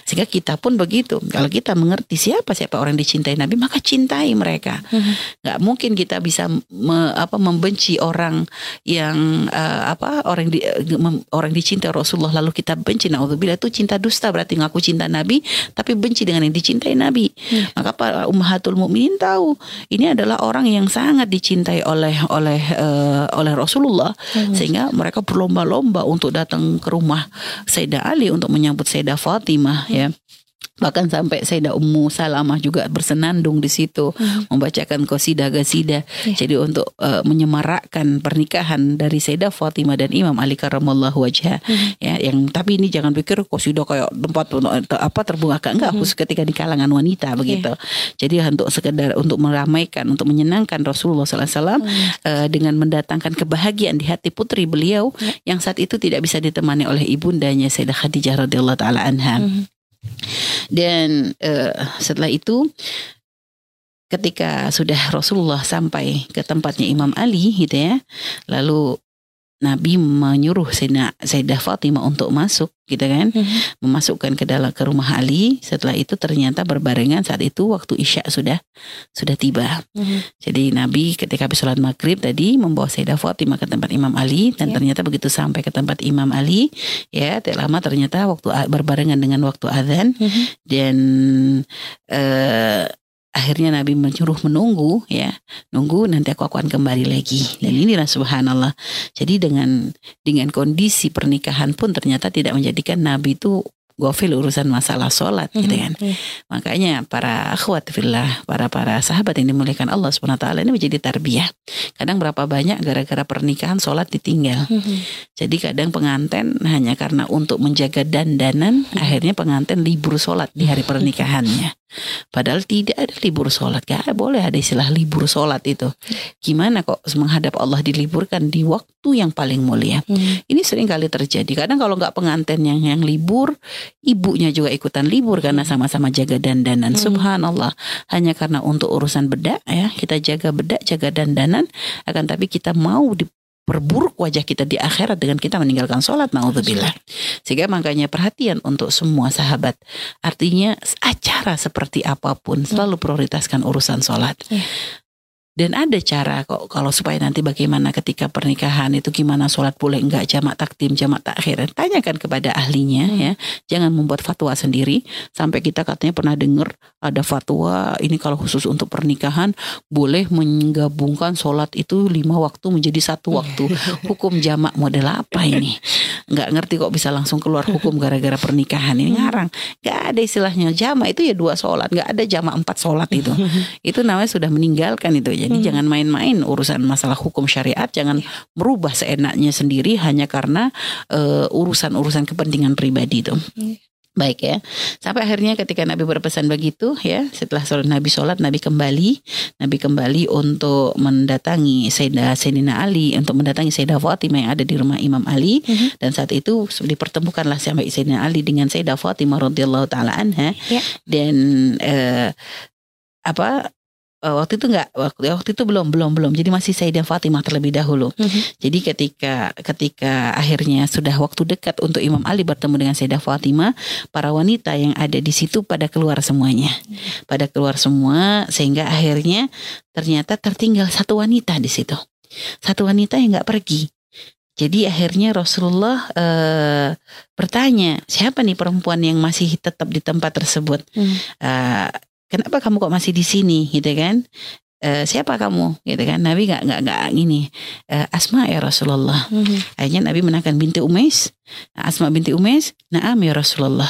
Sehingga kita pun begitu. Kalau kita mengerti siapa siapa orang dicintai Nabi maka cintai mereka. Mhm. nggak mungkin kita bisa me- apa membenci orang yang eh, apa orang di, eh, mem- orang dicintai Rasulullah lalu kita benci. Naudzubillah itu cinta dusta berarti ngaku cinta Nabi tapi benci dengan yang dicintai Nabi. Maka para ummahatul mukminin tahu ini adalah orang yang sangat dicintai oleh oleh eh, oleh Rasulullah sehingga mereka berlomba-lomba untuk datang ke rumah Sayyidah Ali untuk menyambut Sayyidah Fatimah ya bahkan sampai Sayyidah Ummu Salamah juga bersenandung di situ membacakan qasidah gasidah jadi untuk eh, menyemarakkan pernikahan dari Sayyidah Fatimah dan Imam Ali karramallahu wajah ya yang tapi ini jangan pikir qasidah kayak tempat untuk- apa terbungakan enggak khusus ketika di kalangan wanita begitu. Jadi untuk sekedar untuk meramaikan untuk menyenangkan Rasulullah SAW eh, dengan mendatangkan kebahagiaan di hati putri beliau yang saat itu tidak bisa ditemani oleh ibundanya Sayyidah Khadijah radhiyallahu taala anha. Mhm. Dan eh, setelah itu ketika sudah Rasulullah sampai ke tempatnya Imam Ali gitu ya lalu Nabi menyuruh Sayyidina Sayyidah Fatimah untuk masuk gitu kan Mhm. memasukkan ke dalam ke rumah Ali setelah itu ternyata berbarengan saat itu waktu Isya sudah sudah tiba Mhm. jadi Nabi ketika habis sholat maghrib tadi membawa Sayyidah Fatimah ke tempat Imam Ali dan Ya. ternyata begitu sampai ke tempat Imam Ali ya tidak lama ternyata waktu berbarengan dengan waktu azan Mhm. dan eh, akhirnya Nabi menyuruh menunggu ya. Nunggu nanti aku akan kembali lagi. Dan inilah subhanallah. Jadi dengan dengan kondisi pernikahan pun ternyata tidak menjadikan Nabi itu gofil urusan masalah sholat gitu kan. Mhm. makanya para akhwat fillah para para sahabat yang dimuliakan Allah subhanahu wa taala ini menjadi tarbiyah. Kadang berapa banyak gara-gara pernikahan sholat ditinggal. Mhm. jadi kadang pengantin hanya karena untuk menjaga dandanan, akhirnya pengantin libur sholat di hari pernikahannya. Padahal tidak ada libur sholat, gak boleh ada istilah libur sholat itu. Gimana kok menghadap Allah diliburkan di waktu yang paling mulia? Mhm. Ini sering kali terjadi. Kadang kalau nggak pengantin yang yang libur, ibunya juga ikutan libur karena sama-sama jaga dandanan. Hmm. Subhanallah. Hanya karena untuk urusan bedak ya, kita jaga bedak, jaga dandanan. Akan tapi kita mau diperburuk wajah kita di akhirat dengan kita meninggalkan sholat. Naudzubillah. Sehingga makanya perhatian untuk semua sahabat. Artinya acara seperti apa pun selalu prioritaskan urusan sholat. Iya. Dan ada cara kok kalau supaya nanti bagaimana ketika pernikahan itu gimana sholat boleh enggak jamak takdim jamak takhir. Tanyakan kepada ahlinya Hmm. ya. Jangan membuat fatwa sendiri. Sampai kita katanya pernah dengar ada fatwa ini kalau khusus untuk pernikahan boleh menggabungkan sholat itu lima waktu menjadi satu waktu. Hukum jamak model apa ini? Nggak ngerti kok bisa langsung keluar hukum gara-gara pernikahan ini. Ngarang. Nggak ada istilahnya. Jamak itu ya dua sholat. Nggak ada jamak empat sholat itu. Itu namanya sudah meninggalkan itu jadi Hmm. jangan main-main urusan masalah hukum syariat jangan merubah seenaknya sendiri hanya karena eh, urusan-urusan kepentingan pribadi itu Iya. baik ya sampai akhirnya ketika Nabi berpesan begitu ya setelah sholat Nabi sholat Nabi kembali Nabi kembali untuk mendatangi Sayyidah Sayyidina Ali untuk mendatangi Sayyidah Fatimah yang ada di rumah Imam Ali Mhm. dan saat itu dipertemukanlah sampai Sayyidina Ali dengan Sayyidah Fatimah radhiyallahu taala anha Ya. dan eh, apa eh, waktu itu enggak waktu waktu itu belum belum belum. Jadi masih Sayyidah Fatimah terlebih dahulu. Mhm. jadi ketika ketika akhirnya sudah waktu dekat untuk Imam Ali bertemu dengan Sayyidah Fatimah para wanita yang ada di situ pada keluar semuanya. Pada keluar semua sehingga akhirnya ternyata tertinggal satu wanita di situ. Satu wanita yang nggak pergi. Jadi akhirnya Rasulullah eh, bertanya siapa nih perempuan yang masih tetap di tempat tersebut? Hmm. Eh, kenapa kamu kok masih di sini? Gitu kan. Eh, siapa kamu? Gitu kan. Nabi nggak nggak nggak gini eh, Asma ya Rasulullah. Mhm. akhirnya Nabi menangkan binti Umais. Asma binti Umais Naam ya Rasulullah.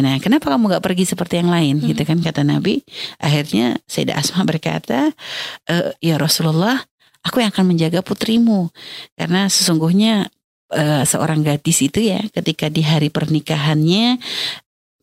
Nah kenapa kamu nggak pergi seperti yang lain? Hmm. gitu kan kata Nabi. Akhirnya Sayyidah Asma berkata "Eh, ya Rasulullah aku yang akan menjaga putrimu. Karena sesungguhnya eh, seorang gadis itu ya ketika di hari pernikahannya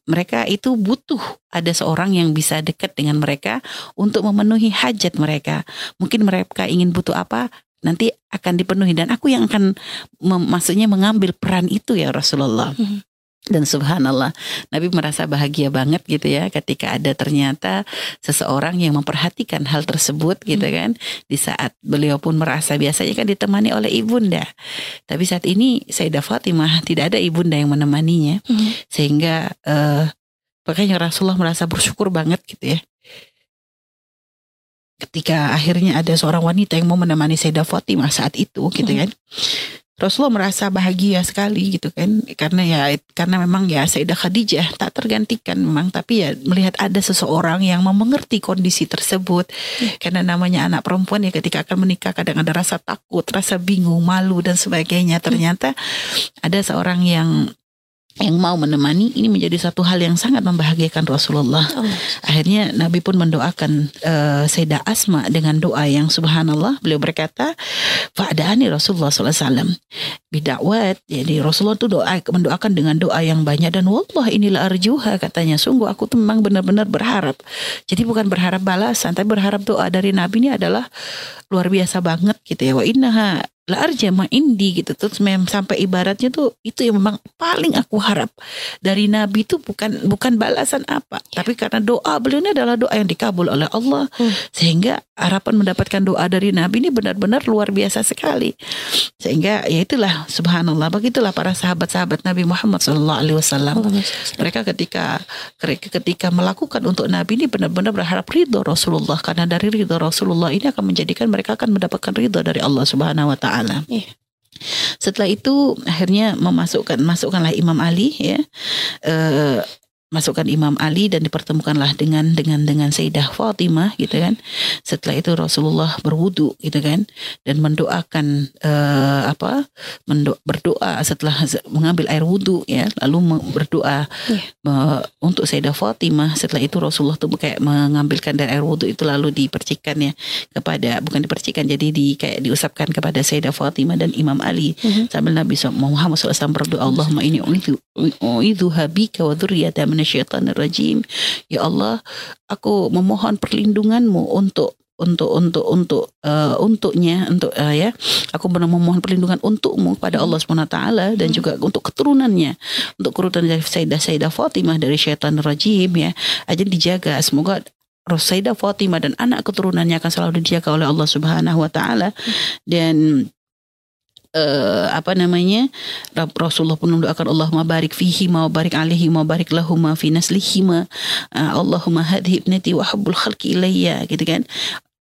mereka itu butuh ada seorang yang bisa dekat dengan mereka untuk memenuhi hajat mereka. Mungkin mereka ingin butuh apa nanti akan dipenuhi dan aku yang akan mem- maksudnya mengambil peran itu ya Rasulullah. Mhm. Dan subhanallah Nabi merasa bahagia banget gitu ya ketika ada ternyata seseorang yang memperhatikan hal tersebut gitu kan. Di saat beliau pun merasa biasanya kan ditemani oleh ibunda. Tapi saat ini Sayyidah Fatimah tidak ada ibunda yang menemaninya. Mhm. sehingga eh makanya Rasulullah merasa bersyukur banget gitu ya. Ketika akhirnya ada seorang wanita yang mau menemani Sayyidah Fatimah saat itu gitu kan Rasulullah merasa bahagia sekali gitu kan. Karena ya karena memang ya Sayyidah Khadijah tak tergantikan memang. Tapi ya melihat ada seseorang yang mengerti kondisi tersebut. Karena namanya anak perempuan ya ketika akan menikah kadang ada rasa takut rasa bingung malu dan sebagainya. Ternyata ada seorang yang yang mau menemani ini menjadi satu hal yang sangat membahagiakan Rasulullah. Allah. Akhirnya Nabi pun mendoakan eh, Sayyidah Asma dengan doa yang subhanallah. Beliau berkata, "Fa'adani Rasulullah SAW bidakwat." Jadi Rasulullah itu doa mendoakan dengan doa yang banyak dan wallah inilah arjuha katanya. Sungguh aku tuh memang benar-benar berharap. Jadi bukan berharap balasan, tapi berharap doa dari Nabi ini adalah luar biasa banget gitu ya. Wa innaha la arja ma indi gitu terus mem sampai ibaratnya tuh itu yang memang paling aku harap dari Nabi itu bukan bukan balasan apa tapi karena doa beliau ini adalah doa yang dikabul oleh Allah Hmm. sehingga harapan mendapatkan doa dari Nabi ini benar-benar luar biasa sekali. Sehingga ya itulah subhanallah begitulah para sahabat-sahabat Nabi Muhammad sallallahu alaihi wasallam. Mereka ketika ketika melakukan untuk Nabi ini benar-benar berharap ridho Rasulullah karena dari ridho Rasulullah ini akan menjadikan mereka akan mendapatkan ridho dari Allah Subhanahu wa taala. Iya. Setelah itu akhirnya memasukkan masukkanlah Imam Ali ya. Eh, masukkan Imam Ali dan dipertemukanlah dengan dengan dengan Sayyidah Fatimah gitu kan. Setelah itu Rasulullah berwudu gitu kan dan mendoakan eh, apa? Mendo- berdoa setelah mengambil air wudu ya, lalu berdoa Iya. me- untuk Sayyidah Fatimah. Setelah itu Rasulullah tuh kayak mengambilkan dari air wudu itu lalu dipercikan ya kepada bukan dipercikan jadi di kayak diusapkan kepada Sayyidah Fatimah dan Imam Ali Mhm. sambil Nabi SAW Muhammad SAW berdoa Allahumma ini uidhu habika wa dzurriyyata rajim ya Allah aku memohon perlindunganmu untuk untuk untuk untuk eh, untuknya untuk eh, ya. Aku benar memohon perlindungan untukmu pada Allah Subhanahu wa taala dan juga untuk keturunannya untuk keturunan dari Sayyidah Sayyidah Fatimah dari syaitan rajim ya aja dijaga. Semoga Sayyidah Fatimah dan anak keturunannya akan selalu dijaga oleh Allah Subhanahu wa taala. Dan eh, apa namanya Rasulullah pun mendoakan Allahumma barik fihi ma barik alaihi ma barik lahuma fi naslihima Eh, Allahumma hadhi ibnati wa habbul khalqi ilayya gitu kan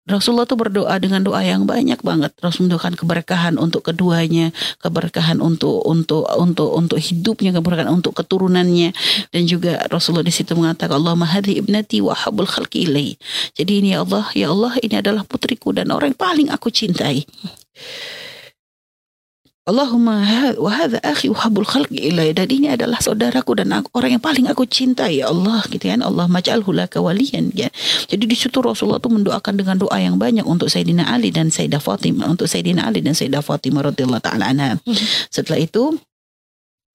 Rasulullah tuh berdoa dengan doa yang banyak banget. Rasul mendoakan keberkahan untuk keduanya, keberkahan untuk untuk untuk untuk hidupnya, keberkahan untuk keturunannya dan juga Rasulullah di situ mengatakan Allahumma hadhi ibnati wa habbul khalqi ilai. Jadi ini ya Allah, ya Allah ini adalah putriku dan orang yang paling aku cintai. Allahumma ha- wa hadha akhi wa habbul khalqi ilai dan ini adalah saudaraku dan aku, orang yang paling aku cintai ya Allah gitu kan Allah maj'alhu laka waliyan ya. Jadi di situ Rasulullah tuh mendoakan dengan doa yang banyak untuk Sayyidina Ali dan Sayyidah Fatimah untuk Sayyidina Ali dan Sayyidah Fatimah radhiyallahu taala anha. Setelah itu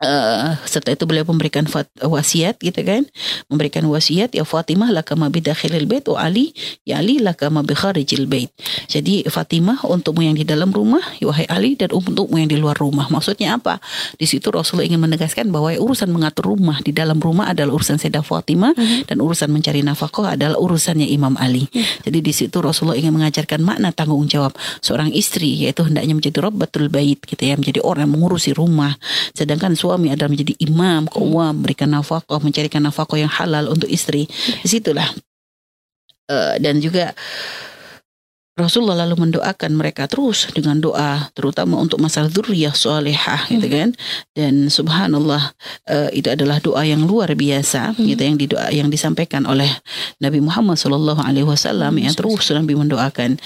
eh, setelah itu beliau memberikan fat, wasiat gitu kan. Memberikan wasiat ya Fatimah laka ma bidakhilil bait wa Ali ya Ali laka ma bi kharijil bait. Jadi Fatimah untukmu yang di dalam rumah ya wahai Ali dan untukmu yang di luar rumah. Maksudnya apa? Di situ Rasulullah ingin menegaskan bahwa urusan mengatur rumah di dalam rumah adalah urusan Sayyidah Fatimah dan urusan mencari nafkah adalah urusannya Imam Ali. Jadi di situ Rasulullah ingin mengajarkan makna tanggung jawab seorang istri yaitu hendaknya menjadi rabbatul bait gitu ya menjadi orang yang mengurusi rumah. Sedangkan suami adalah menjadi imam kewam memberikan nafkah mencarikan nafkah yang halal untuk istri. Di situlah Eh, dan juga Rasulullah lalu mendoakan mereka terus dengan doa terutama untuk masalah dzurriyyah salihah gitu kan. Dan subhanallah eh, itu adalah doa yang luar biasa Hmm. gitu yang didoa yang disampaikan oleh Nabi Muhammad Shallallahu alaihi wasallam yang terus Nabi mendoakan.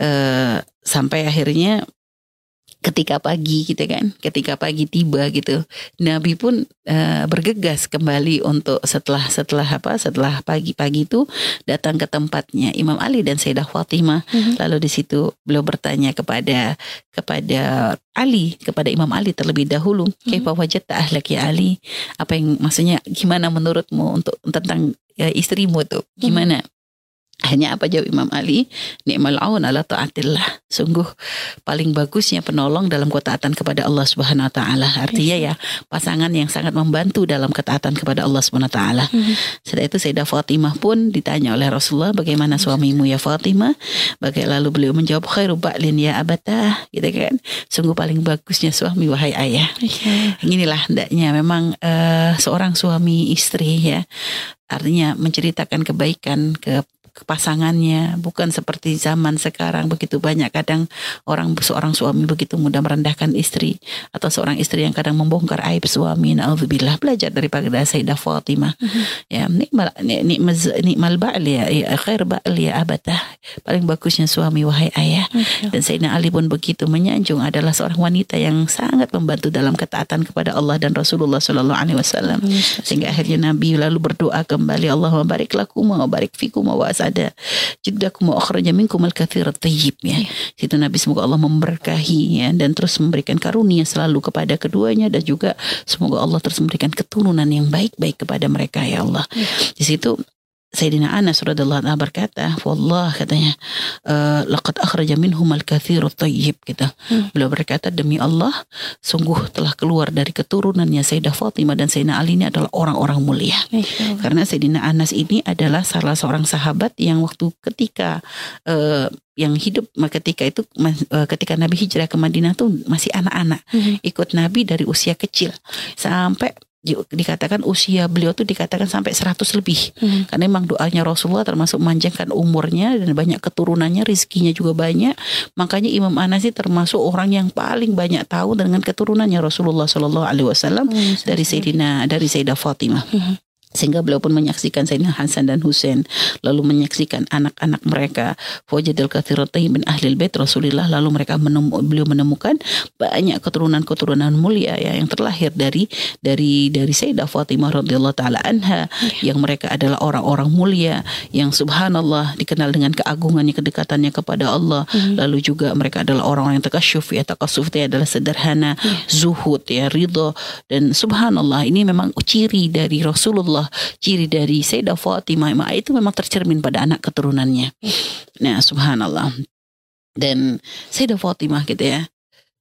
Eh, sampai akhirnya ketika pagi gitu kan ketika pagi tiba gitu. Nabi pun eh, bergegas kembali untuk setelah setelah apa setelah pagi-pagi itu datang ke tempatnya Imam Ali dan Sayyidah Fatimah. Mhm. lalu di situ beliau bertanya kepada kepada Ali kepada Imam Ali terlebih dahulu kaifa wajadta ahlak ya Ali? Apa yang maksudnya gimana menurutmu untuk tentang ya, istrimu tuh gimana hanya apa jawab Imam Ali Ni'mal aun ala ta'atillah Sungguh paling bagusnya penolong dalam ketaatan kepada Allah Subhanahu wa taala. Artinya ya pasangan yang sangat membantu dalam ketaatan kepada Allah Subhanahu wa taala. Mhm. Setelah itu Sayyidah Fatimah pun ditanya oleh Rasulullah bagaimana suamimu ya Fatimah? Bagaimana lalu beliau menjawab khairu ba'lin ya abatah gitu kan. Sungguh paling bagusnya suami wahai ayah. Inilah hendaknya memang eh, seorang suami istri ya artinya menceritakan kebaikan ke ke pasangannya. Bukan seperti zaman sekarang begitu banyak kadang orang seorang suami begitu mudah merendahkan istri atau seorang istri yang kadang membongkar aib suami. Naudzubillah belajar daripada Sayyidah Fatimah. Ya nikmal ni- nikmal nikmal ba'al ya, ya khair ba'al ya abatah paling bagusnya suami wahai ayah. Dan Sayyidina Ali pun begitu menyanjung adalah seorang wanita yang sangat membantu dalam ketaatan kepada Allah dan Rasulullah Shallallahu Alaihi Wasallam. Sehingga akhirnya Nabi lalu berdoa kembali Allah barik lakum wa barik fikum wa asada jiddakum wa akhraja minkum al kathir tayyib ya situ Nabi semoga Allah memberkahi ya dan terus memberikan karunia selalu kepada keduanya dan juga semoga Allah terus memberikan keturunan yang baik-baik kepada mereka ya Allah. Di situ Sayyidina Anas radhiyallahu anhu berkata, "Wallah," katanya, eh, "laqad akhraja minhum al-katsiru thayyib." gitu. Hmm. Beliau berkata, "Demi Allah, sungguh telah keluar dari keturunannya Sayyidah Fatimah dan Sayyidina Ali ini adalah orang-orang mulia." Masya Allah. Karena Sayyidina Anas ini adalah salah seorang sahabat yang waktu ketika eh, yang hidup ketika itu eh, ketika Nabi hijrah ke Madinah tuh masih anak-anak Mhm. ikut Nabi dari usia kecil sampai di- dikatakan usia beliau tuh dikatakan sampai 100 lebih Mhm. karena memang doanya Rasulullah termasuk memanjangkan umurnya dan banyak keturunannya rizkinya juga banyak makanya Imam Anas ini termasuk orang yang paling banyak tahu dengan keturunannya Rasulullah Shallallahu Alaihi Wasallam Hmm, dari Sayyidina dari Sayyidah Fatimah Mhm. Sehingga beliau pun menyaksikan Sayyidina Hasan dan Husain lalu menyaksikan anak-anak mereka wajadul katsiratain min ahli bait Rasulillah lalu mereka menemu, beliau menemukan banyak keturunan-keturunan mulia ya yang terlahir dari dari dari Sayyidah Fatimah radhiyallahu taala anha yang mereka adalah orang-orang mulia yang subhanallah dikenal dengan keagungannya kedekatannya kepada Allah. Mhm. lalu juga mereka adalah orang-orang yang takasyuf ya takasuf itu adalah sederhana zuhud ya ridho. Dan subhanallah ini memang ciri dari Rasulullah ciri dari Sayyidah Fatimah Ma- itu memang tercermin pada anak keturunannya. Nah subhanallah. Dan Sayyidah Fatimah gitu ya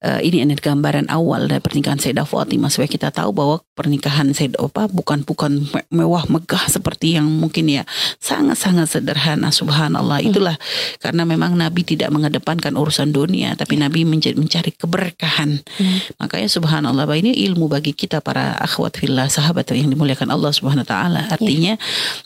eh, ini ini gambaran awal dari pernikahan Sayyidah Fatimah supaya kita tahu bahwa pernikahan Sayyidah apa bukan bukan me- mewah megah seperti yang mungkin ya sangat-sangat sederhana subhanallah. Itulah karena memang Nabi tidak mengedepankan urusan dunia tapi Nabi menja- mencari keberkahan. Hmm. makanya subhanallah ini ilmu bagi kita para akhwat fillah sahabat yang dimuliakan Allah subhanahu wa taala. Artinya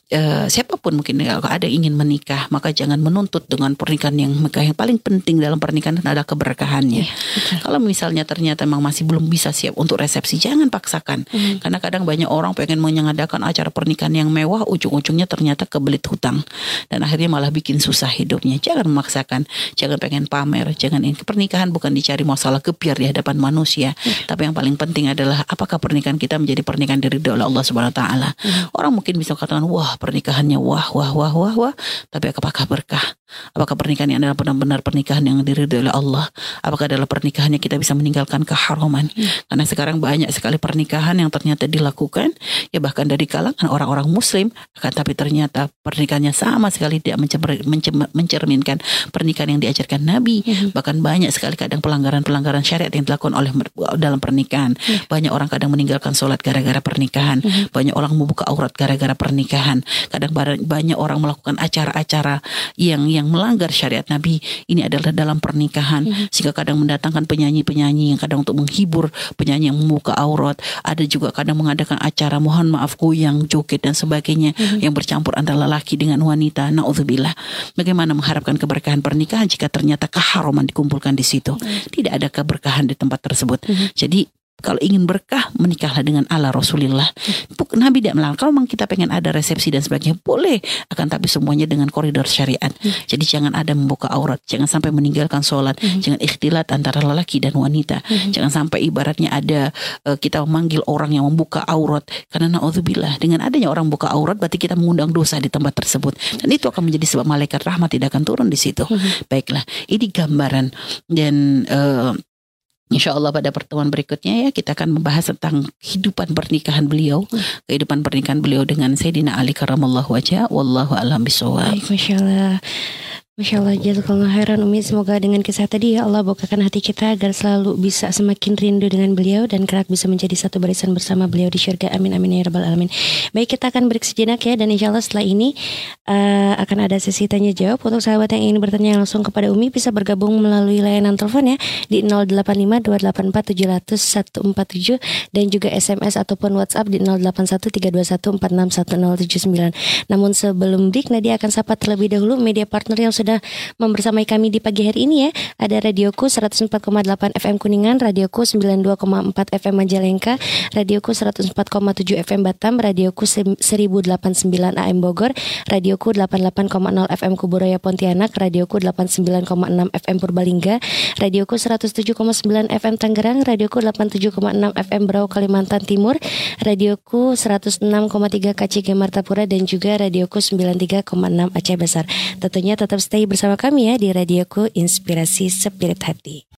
eh, siapa pun mungkin kalau ada yang ingin menikah maka jangan menuntut dengan pernikahan yang megah yang paling penting dalam pernikahan adalah keberkahannya. Betul. Kalau misalnya ternyata memang masih belum bisa siap untuk resepsi, jangan paksakan. Mhm. Karena kadang banyak orang pengen mengadakan acara pernikahan yang mewah, ujung-ujungnya ternyata kebelit hutang. Dan akhirnya malah bikin susah hidupnya. Jangan memaksakan, jangan pengen pamer, jangan ini. Pernikahan bukan dicari masalah kebiar di hadapan manusia. Tapi yang paling penting adalah apakah pernikahan kita menjadi pernikahan dari oleh Allah Subhanahu wa taala. Orang mungkin bisa katakan, wah pernikahannya wah, wah, wah, wah, wah. Tapi apakah berkah? Apakah pernikahan yang adalah benar-benar pernikahan yang diridhoi oleh Allah? Apakah adalah pernikahannya kita bisa meninggalkan keharaman? Karena sekarang banyak sekali pernikahan yang ternyata dilakukan ya bahkan dari kalangan orang-orang muslim akan tapi ternyata pernikahannya sama sekali tidak mencer- mencer- mencerminkan pernikahan yang diajarkan Nabi. Mhm. Bahkan banyak sekali kadang pelanggaran-pelanggaran syariat yang dilakukan oleh dalam pernikahan. Banyak orang kadang meninggalkan sholat gara-gara pernikahan. Banyak orang membuka aurat gara-gara pernikahan. Kadang ba- banyak orang melakukan acara-acara yang yang melanggar syariat Nabi. Ini adalah dalam pernikahan. Sehingga kadang mendatangkan penyanyi-penyanyi yang kadang untuk menghibur penyanyi yang membuka aurat. Ada juga kadang mengadakan acara mohon maaf goyang, joget dan sebagainya yang bercampur antara lelaki dengan wanita. Nauzubillah. Bagaimana mengharapkan keberkahan pernikahan jika ternyata keharaman dikumpulkan di situ? Tidak ada keberkahan di tempat tersebut. Jadi kalau ingin berkah menikahlah dengan ala Rasulullah. Buk- Nabi tidak melarang. Kalau memang kita pengen ada resepsi dan sebagainya boleh, akan tapi semuanya dengan koridor syariat. Jadi jangan ada membuka aurat, jangan sampai meninggalkan sholat, jangan ikhtilat antara lelaki dan wanita, jangan sampai ibaratnya ada eh, kita memanggil orang yang membuka aurat. Karena naudzubillah dengan adanya orang buka aurat berarti kita mengundang dosa di tempat tersebut. Dan itu akan menjadi sebab malaikat rahmat tidak akan turun di situ. Baiklah, ini gambaran dan eh, Insya Allah pada pertemuan berikutnya ya kita akan membahas tentang kehidupan pernikahan beliau, kehidupan pernikahan beliau dengan Sayyidina Ali karamallahu wajah, wallahu alam bisawab. Baik, Masya Allah Masya Allah, jazakallah khairan Umi. Semoga dengan kisah tadi ya Allah bukakan hati kita Agar selalu bisa semakin rindu dengan beliau Dan kelak bisa menjadi satu barisan bersama beliau di syurga. Amin amin ya rabbal alamin. Baik kita akan break sejenak ya Dan insya Allah setelah ini eh, Akan ada sesi tanya jawab. Untuk sahabat yang ingin bertanya langsung kepada Umi Bisa bergabung melalui layanan telepon ya Di 085 284 700 147 Dan juga SMS ataupun WhatsApp di 081 321 461 Namun sebelum break Nadia akan sapa terlebih dahulu Media partner yang sudah membersamai kami di pagi hari ini ya. Ada Radioku 104,8 FM Kuningan, Radioku 92,4 FM Majalengka, Radioku 104,7 FM Batam, Radioku 1089 AM Bogor, Radioku 88,0 FM Kuburaya Pontianak, Radioku 89,6 FM Purbalingga, Radioku 107,9 FM Tangerang, Radioku 87,6 FM Berau Kalimantan Timur, Radioku 106,3 KCG Martapura dan juga Radioku 93,6 Aceh Besar. Tentunya tetap stay bersama kami ya di Radioku Inspirasi Spirit Hati.